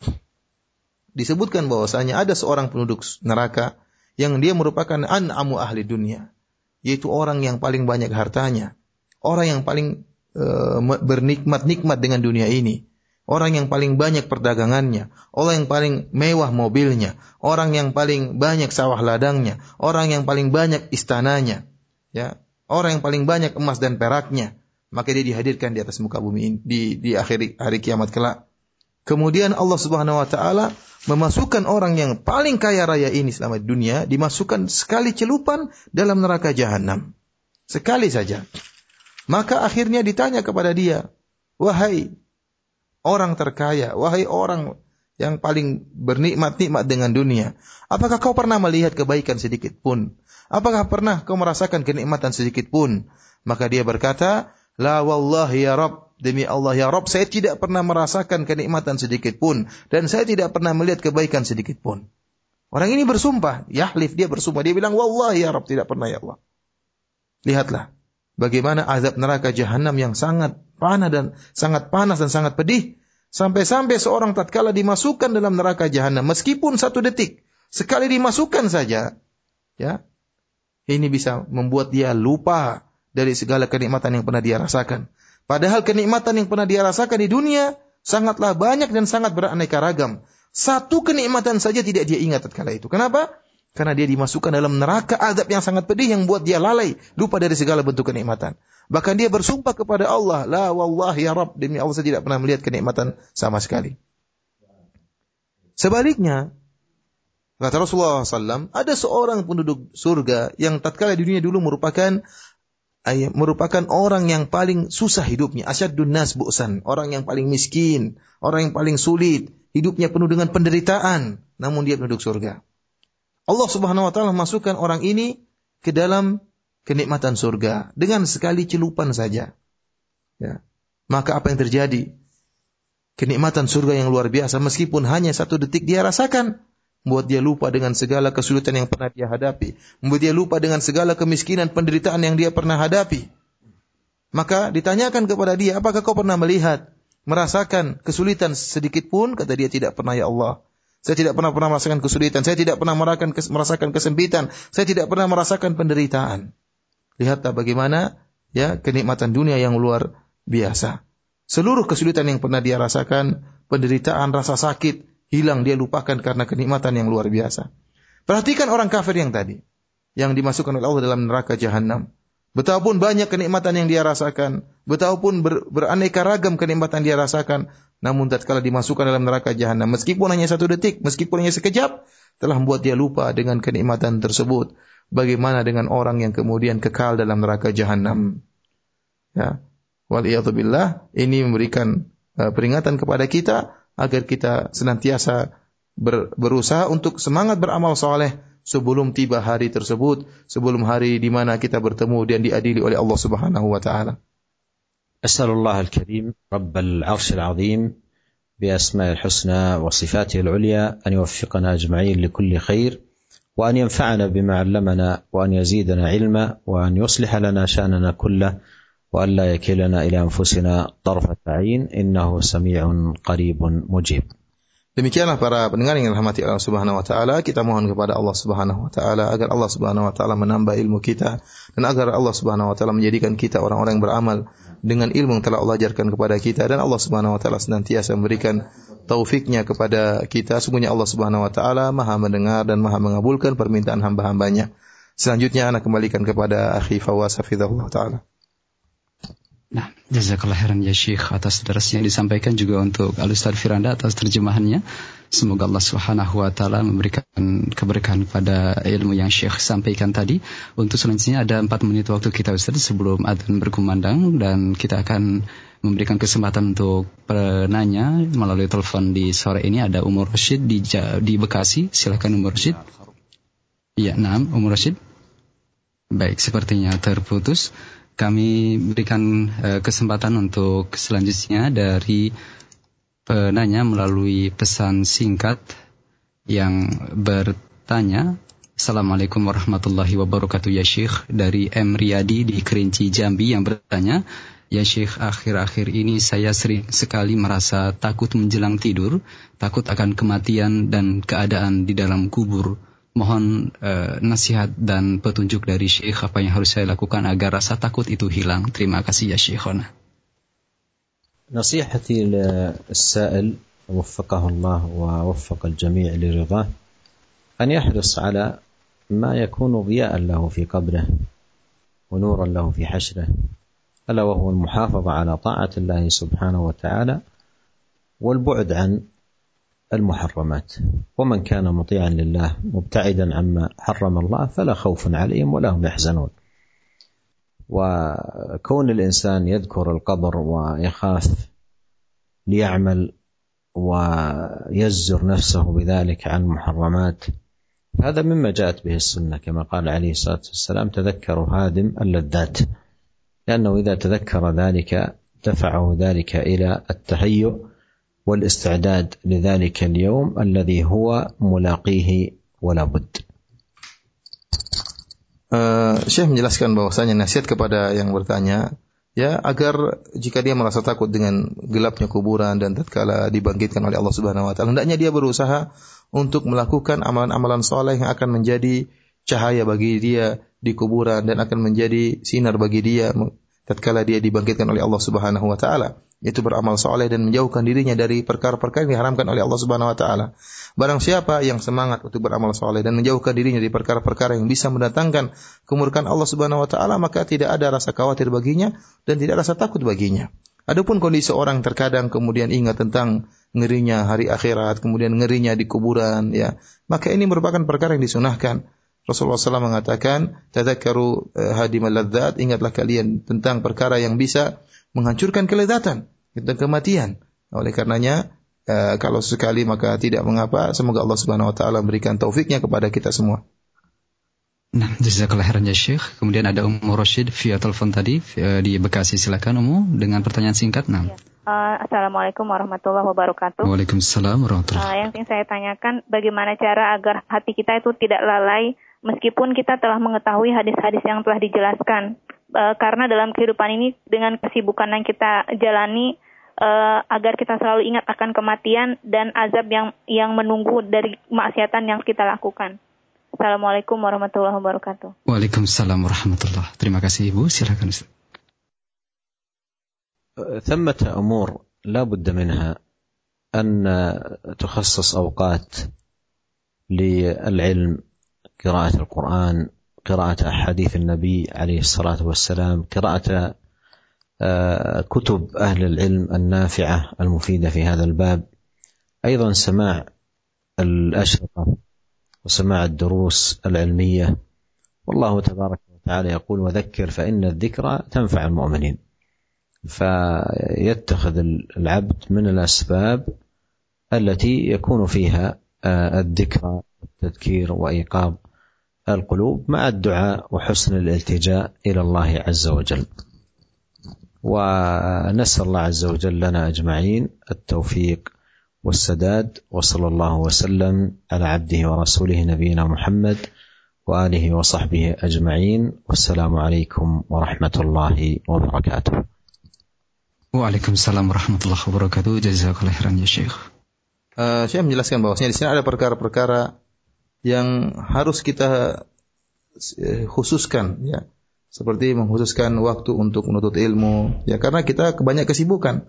disebutkan bahwasanya ada seorang penduduk neraka yang dia merupakan an'amu ahli dunia, yaitu orang yang paling banyak hartanya, orang yang paling Eh, bernikmat-nikmat dengan dunia ini. Orang yang paling banyak perdagangannya, orang yang paling mewah mobilnya, orang yang paling banyak sawah ladangnya, orang yang paling banyak istananya, ya, orang yang paling banyak emas dan peraknya, maka dia dihadirkan di atas muka bumi ini di di akhir hari kiamat kelak. Kemudian Allah Subhanahu wa taala memasukkan orang yang paling kaya raya ini selama dunia dimasukkan sekali celupan dalam neraka jahanam. Sekali saja. Maka akhirnya ditanya kepada dia, wahai orang terkaya, wahai orang yang paling bernikmat-nikmat dengan dunia, apakah kau pernah melihat kebaikan sedikit pun? Apakah pernah kau merasakan kenikmatan sedikit pun? Maka dia berkata, La wallahi ya Rabb, demi Allah ya Rabb, saya tidak pernah merasakan kenikmatan sedikit pun dan saya tidak pernah melihat kebaikan sedikit pun. Orang ini bersumpah, yahlif dia bersumpah, dia bilang wallahi ya Rabb, tidak pernah ya Allah. Lihatlah, bagaimana azab neraka jahanam yang sangat panas dan sangat panas dan sangat pedih sampai-sampai seorang tatkala dimasukkan dalam neraka jahanam meskipun satu detik sekali dimasukkan saja ya ini bisa membuat dia lupa dari segala kenikmatan yang pernah dia rasakan. Padahal kenikmatan yang pernah dia rasakan di dunia sangatlah banyak dan sangat beraneka ragam. Satu kenikmatan saja tidak dia ingat tatkala itu. Kenapa karena dia dimasukkan dalam neraka azab yang sangat pedih yang buat dia lalai, lupa dari segala bentuk kenikmatan. Bahkan dia bersumpah kepada Allah, La wallah ya Rabb, demi Allah saya tidak pernah melihat kenikmatan sama sekali. Sebaliknya, kata Rasulullah SAW, ada seorang penduduk surga yang tatkala di dunia dulu merupakan merupakan orang yang paling susah hidupnya, asyadun nas bu'san, orang yang paling miskin, orang yang paling sulit, hidupnya penuh dengan penderitaan, namun dia penduduk surga. Allah Subhanahu wa taala masukkan orang ini ke dalam kenikmatan surga dengan sekali celupan saja. Ya. Maka apa yang terjadi? Kenikmatan surga yang luar biasa meskipun hanya satu detik dia rasakan, membuat dia lupa dengan segala kesulitan yang pernah dia hadapi, membuat dia lupa dengan segala kemiskinan penderitaan yang dia pernah hadapi. Maka ditanyakan kepada dia, apakah kau pernah melihat, merasakan kesulitan sedikit pun? Kata dia tidak pernah ya Allah. Saya tidak pernah pernah merasakan kesulitan. Saya tidak pernah merasakan, merasakan kesempitan. Saya tidak pernah merasakan penderitaan. Lihatlah bagaimana ya kenikmatan dunia yang luar biasa. Seluruh kesulitan yang pernah dia rasakan, penderitaan, rasa sakit, hilang dia lupakan karena kenikmatan yang luar biasa. Perhatikan orang kafir yang tadi, yang dimasukkan oleh Allah dalam neraka jahanam. Betapapun banyak kenikmatan yang dia rasakan, betapapun ber, beraneka ragam kenikmatan dia rasakan, namun tatkala dimasukkan dalam neraka jahanam, meskipun hanya satu detik, meskipun hanya sekejap, telah membuat dia lupa dengan kenikmatan tersebut. Bagaimana dengan orang yang kemudian kekal dalam neraka jahanam? Ya. Waliyadzubillah, ini memberikan uh, peringatan kepada kita agar kita senantiasa ber, berusaha untuk semangat beramal soleh sebelum tiba hari tersebut, sebelum hari di mana kita bertemu dan diadili oleh Allah Subhanahu wa taala. أسأل الله الكريم رب العرش العظيم بأسماء الحسنى وصفاته العليا أن يوفقنا أجمعين لكل خير وأن ينفعنا بما علمنا وأن يزيدنا علما وأن يصلح لنا شأننا كله وأن لا يكلنا إلى أنفسنا طرفة عين إنه سميع قريب مجيب Demikianlah para pendengar yang dirahmati Allah Subhanahu wa taala, kita mohon kepada Allah Subhanahu wa taala agar Allah Subhanahu wa taala menambah ilmu kita dan agar Allah Subhanahu wa taala menjadikan kita orang-orang yang beramal dengan ilmu yang telah Allah ajarkan kepada kita dan Allah Subhanahu wa taala senantiasa memberikan taufiknya kepada kita. Sungguhnya Allah Subhanahu wa taala Maha mendengar dan Maha mengabulkan permintaan hamba-hambanya. Selanjutnya anak kembalikan kepada akhi Fawaz hafizahullah taala. Nah, jazakallah khairan ya Syekh atas derasnya yang disampaikan juga untuk Al-Ustaz Firanda atas terjemahannya. Semoga Allah Subhanahu wa taala memberikan keberkahan pada ilmu yang Syekh sampaikan tadi. Untuk selanjutnya ada empat menit waktu kita Ustaz sebelum adzan berkumandang dan kita akan memberikan kesempatan untuk penanya melalui telepon di sore ini ada Umar Rashid di di Bekasi. Silakan Umar Rashid. Iya, enam Umar Rashid. Baik, sepertinya terputus kami berikan uh, kesempatan untuk selanjutnya dari penanya melalui pesan singkat yang bertanya Assalamualaikum warahmatullahi wabarakatuh ya Syekh dari M. Riyadi di Kerinci Jambi yang bertanya Ya Syekh akhir-akhir ini saya sering sekali merasa takut menjelang tidur Takut akan kematian dan keadaan di dalam kubur mohon uh, nasihat dan petunjuk dari Syekh apa yang harus saya lakukan agar rasa takut itu hilang. Terima kasih ya Syekhona. نصيحتي للسائل وفقه الله ووفق الجميع لرضاه أن يحرص على ما يكون ضياء له في قبره ونورا له في حشره ألا وهو المحافظة على طاعة الله سبحانه وتعالى والبعد عن المحرمات. ومن كان مطيعا لله مبتعدا عما حرم الله فلا خوف عليهم ولا هم يحزنون. وكون الإنسان يذكر القبر ويخاف ليعمل ويزر نفسه بذلك عن محرمات هذا مما جاءت به السنة. كما قال عليه الصلاة والسلام تذكروا هادم اللذات لأنه إذا تذكر ذلك دفعه ذلك إلى التهيؤ والاستعداد لذلك اليوم الذي هو ملاقيه ولا بد Uh, Syekh menjelaskan bahwasanya nasihat kepada yang bertanya ya agar jika dia merasa takut dengan gelapnya kuburan dan tatkala dibangkitkan oleh Allah Subhanahu wa taala hendaknya dia berusaha untuk melakukan amalan-amalan soleh yang akan menjadi cahaya bagi dia di kuburan dan akan menjadi sinar bagi dia tatkala dia dibangkitkan oleh Allah Subhanahu wa taala yaitu beramal soleh dan menjauhkan dirinya dari perkara-perkara yang diharamkan oleh Allah Subhanahu wa taala. Barang siapa yang semangat untuk beramal soleh dan menjauhkan dirinya dari perkara-perkara yang bisa mendatangkan kemurkaan Allah Subhanahu wa taala, maka tidak ada rasa khawatir baginya dan tidak rasa takut baginya. Adapun kondisi orang terkadang kemudian ingat tentang ngerinya hari akhirat, kemudian ngerinya di kuburan, ya, maka ini merupakan perkara yang disunahkan. Rasulullah SAW mengatakan, "Tadzakkaru eh, hadimal ladzat, ingatlah kalian tentang perkara yang bisa menghancurkan kelezatan dan kematian. Oleh karenanya uh, kalau sekali maka tidak mengapa. Semoga Allah Subhanahu wa taala memberikan taufiknya kepada kita semua. Nah, jazakallah khairan ya Syekh. Kemudian ada Ummu Rashid via telepon tadi via di Bekasi. Silakan Ummu dengan pertanyaan singkat. Nah. Uh, Assalamualaikum warahmatullahi wabarakatuh. Waalaikumsalam warahmatullahi wabarakatuh. Uh, yang ingin saya tanyakan bagaimana cara agar hati kita itu tidak lalai meskipun kita telah mengetahui hadis-hadis yang telah dijelaskan uh, karena dalam kehidupan ini dengan kesibukan yang kita jalani uh, agar kita selalu ingat akan kematian dan azab yang yang menunggu dari maksiatan yang kita lakukan. Assalamualaikum warahmatullahi wabarakatuh. Waalaikumsalam warahmatullahi Terima kasih Ibu. Silakan Ustaz. ثمة أمور لا بد منها أن تخصص أوقات للعلم قراءة القرآن قراءة أحاديث النبي عليه الصلاة والسلام قراءة آه، كتب أهل العلم النافعة المفيدة في هذا الباب. أيضا سماع الأشرطة وسماع الدروس العلمية. والله تبارك وتعالى يقول وذكر فإن الذكرى تنفع المؤمنين فيتخذ العبد من الأسباب التي يكون فيها آه، الذكرى والتذكير وإيقاظ القلوب مع الدعاء وحسن الالتجاء إلى الله عز وجل. ونسأل الله عز وجل لنا أجمعين التوفيق والسداد وصلى الله وسلم على عبده ورسوله نبينا محمد وآله وصحبه أجمعين والسلام عليكم ورحمة الله وبركاته. Waalaikumsalam warahmatullahi wabarakatuh. Jazakallah khairan ya Syekh. Uh, saya menjelaskan bahwasanya di sini ada perkara-perkara yang harus kita uh, khususkan ya. Seperti mengkhususkan waktu untuk menuntut ilmu ya karena kita kebanyak kesibukan,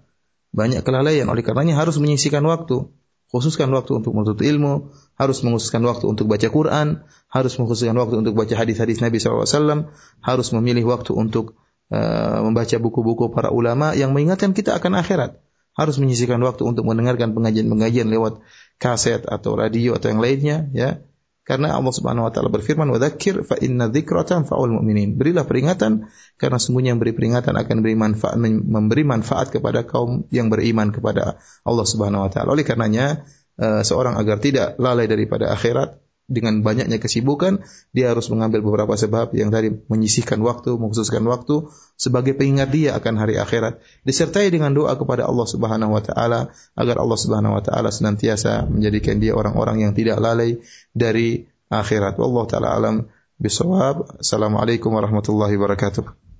banyak kelalaian oleh karenanya harus menyisihkan waktu. Khususkan waktu untuk menuntut ilmu, harus mengkhususkan waktu untuk baca Quran, harus mengkhususkan waktu untuk baca hadis-hadis Nabi SAW, harus memilih waktu untuk Eh, membaca buku-buku para ulama yang mengingatkan kita akan akhirat. Harus menyisihkan waktu untuk mendengarkan pengajian-pengajian lewat kaset atau radio atau yang lainnya ya. Karena Allah Subhanahu wa taala berfirman, "Wa dzakir fa inna dzikratan fa'ul mu'minin." Berilah peringatan karena sungguhnya yang beri peringatan akan memberi manfaat memberi manfaat kepada kaum yang beriman kepada Allah Subhanahu wa taala. Oleh karenanya, eh, seorang agar tidak lalai daripada akhirat, dengan banyaknya kesibukan, dia harus mengambil beberapa sebab yang tadi menyisihkan waktu, mengkhususkan waktu sebagai pengingat dia akan hari akhirat. Disertai dengan doa kepada Allah Subhanahu wa taala agar Allah Subhanahu wa taala senantiasa menjadikan dia orang-orang yang tidak lalai dari akhirat. Wallahu taala alam bisawab. Assalamualaikum warahmatullahi wabarakatuh.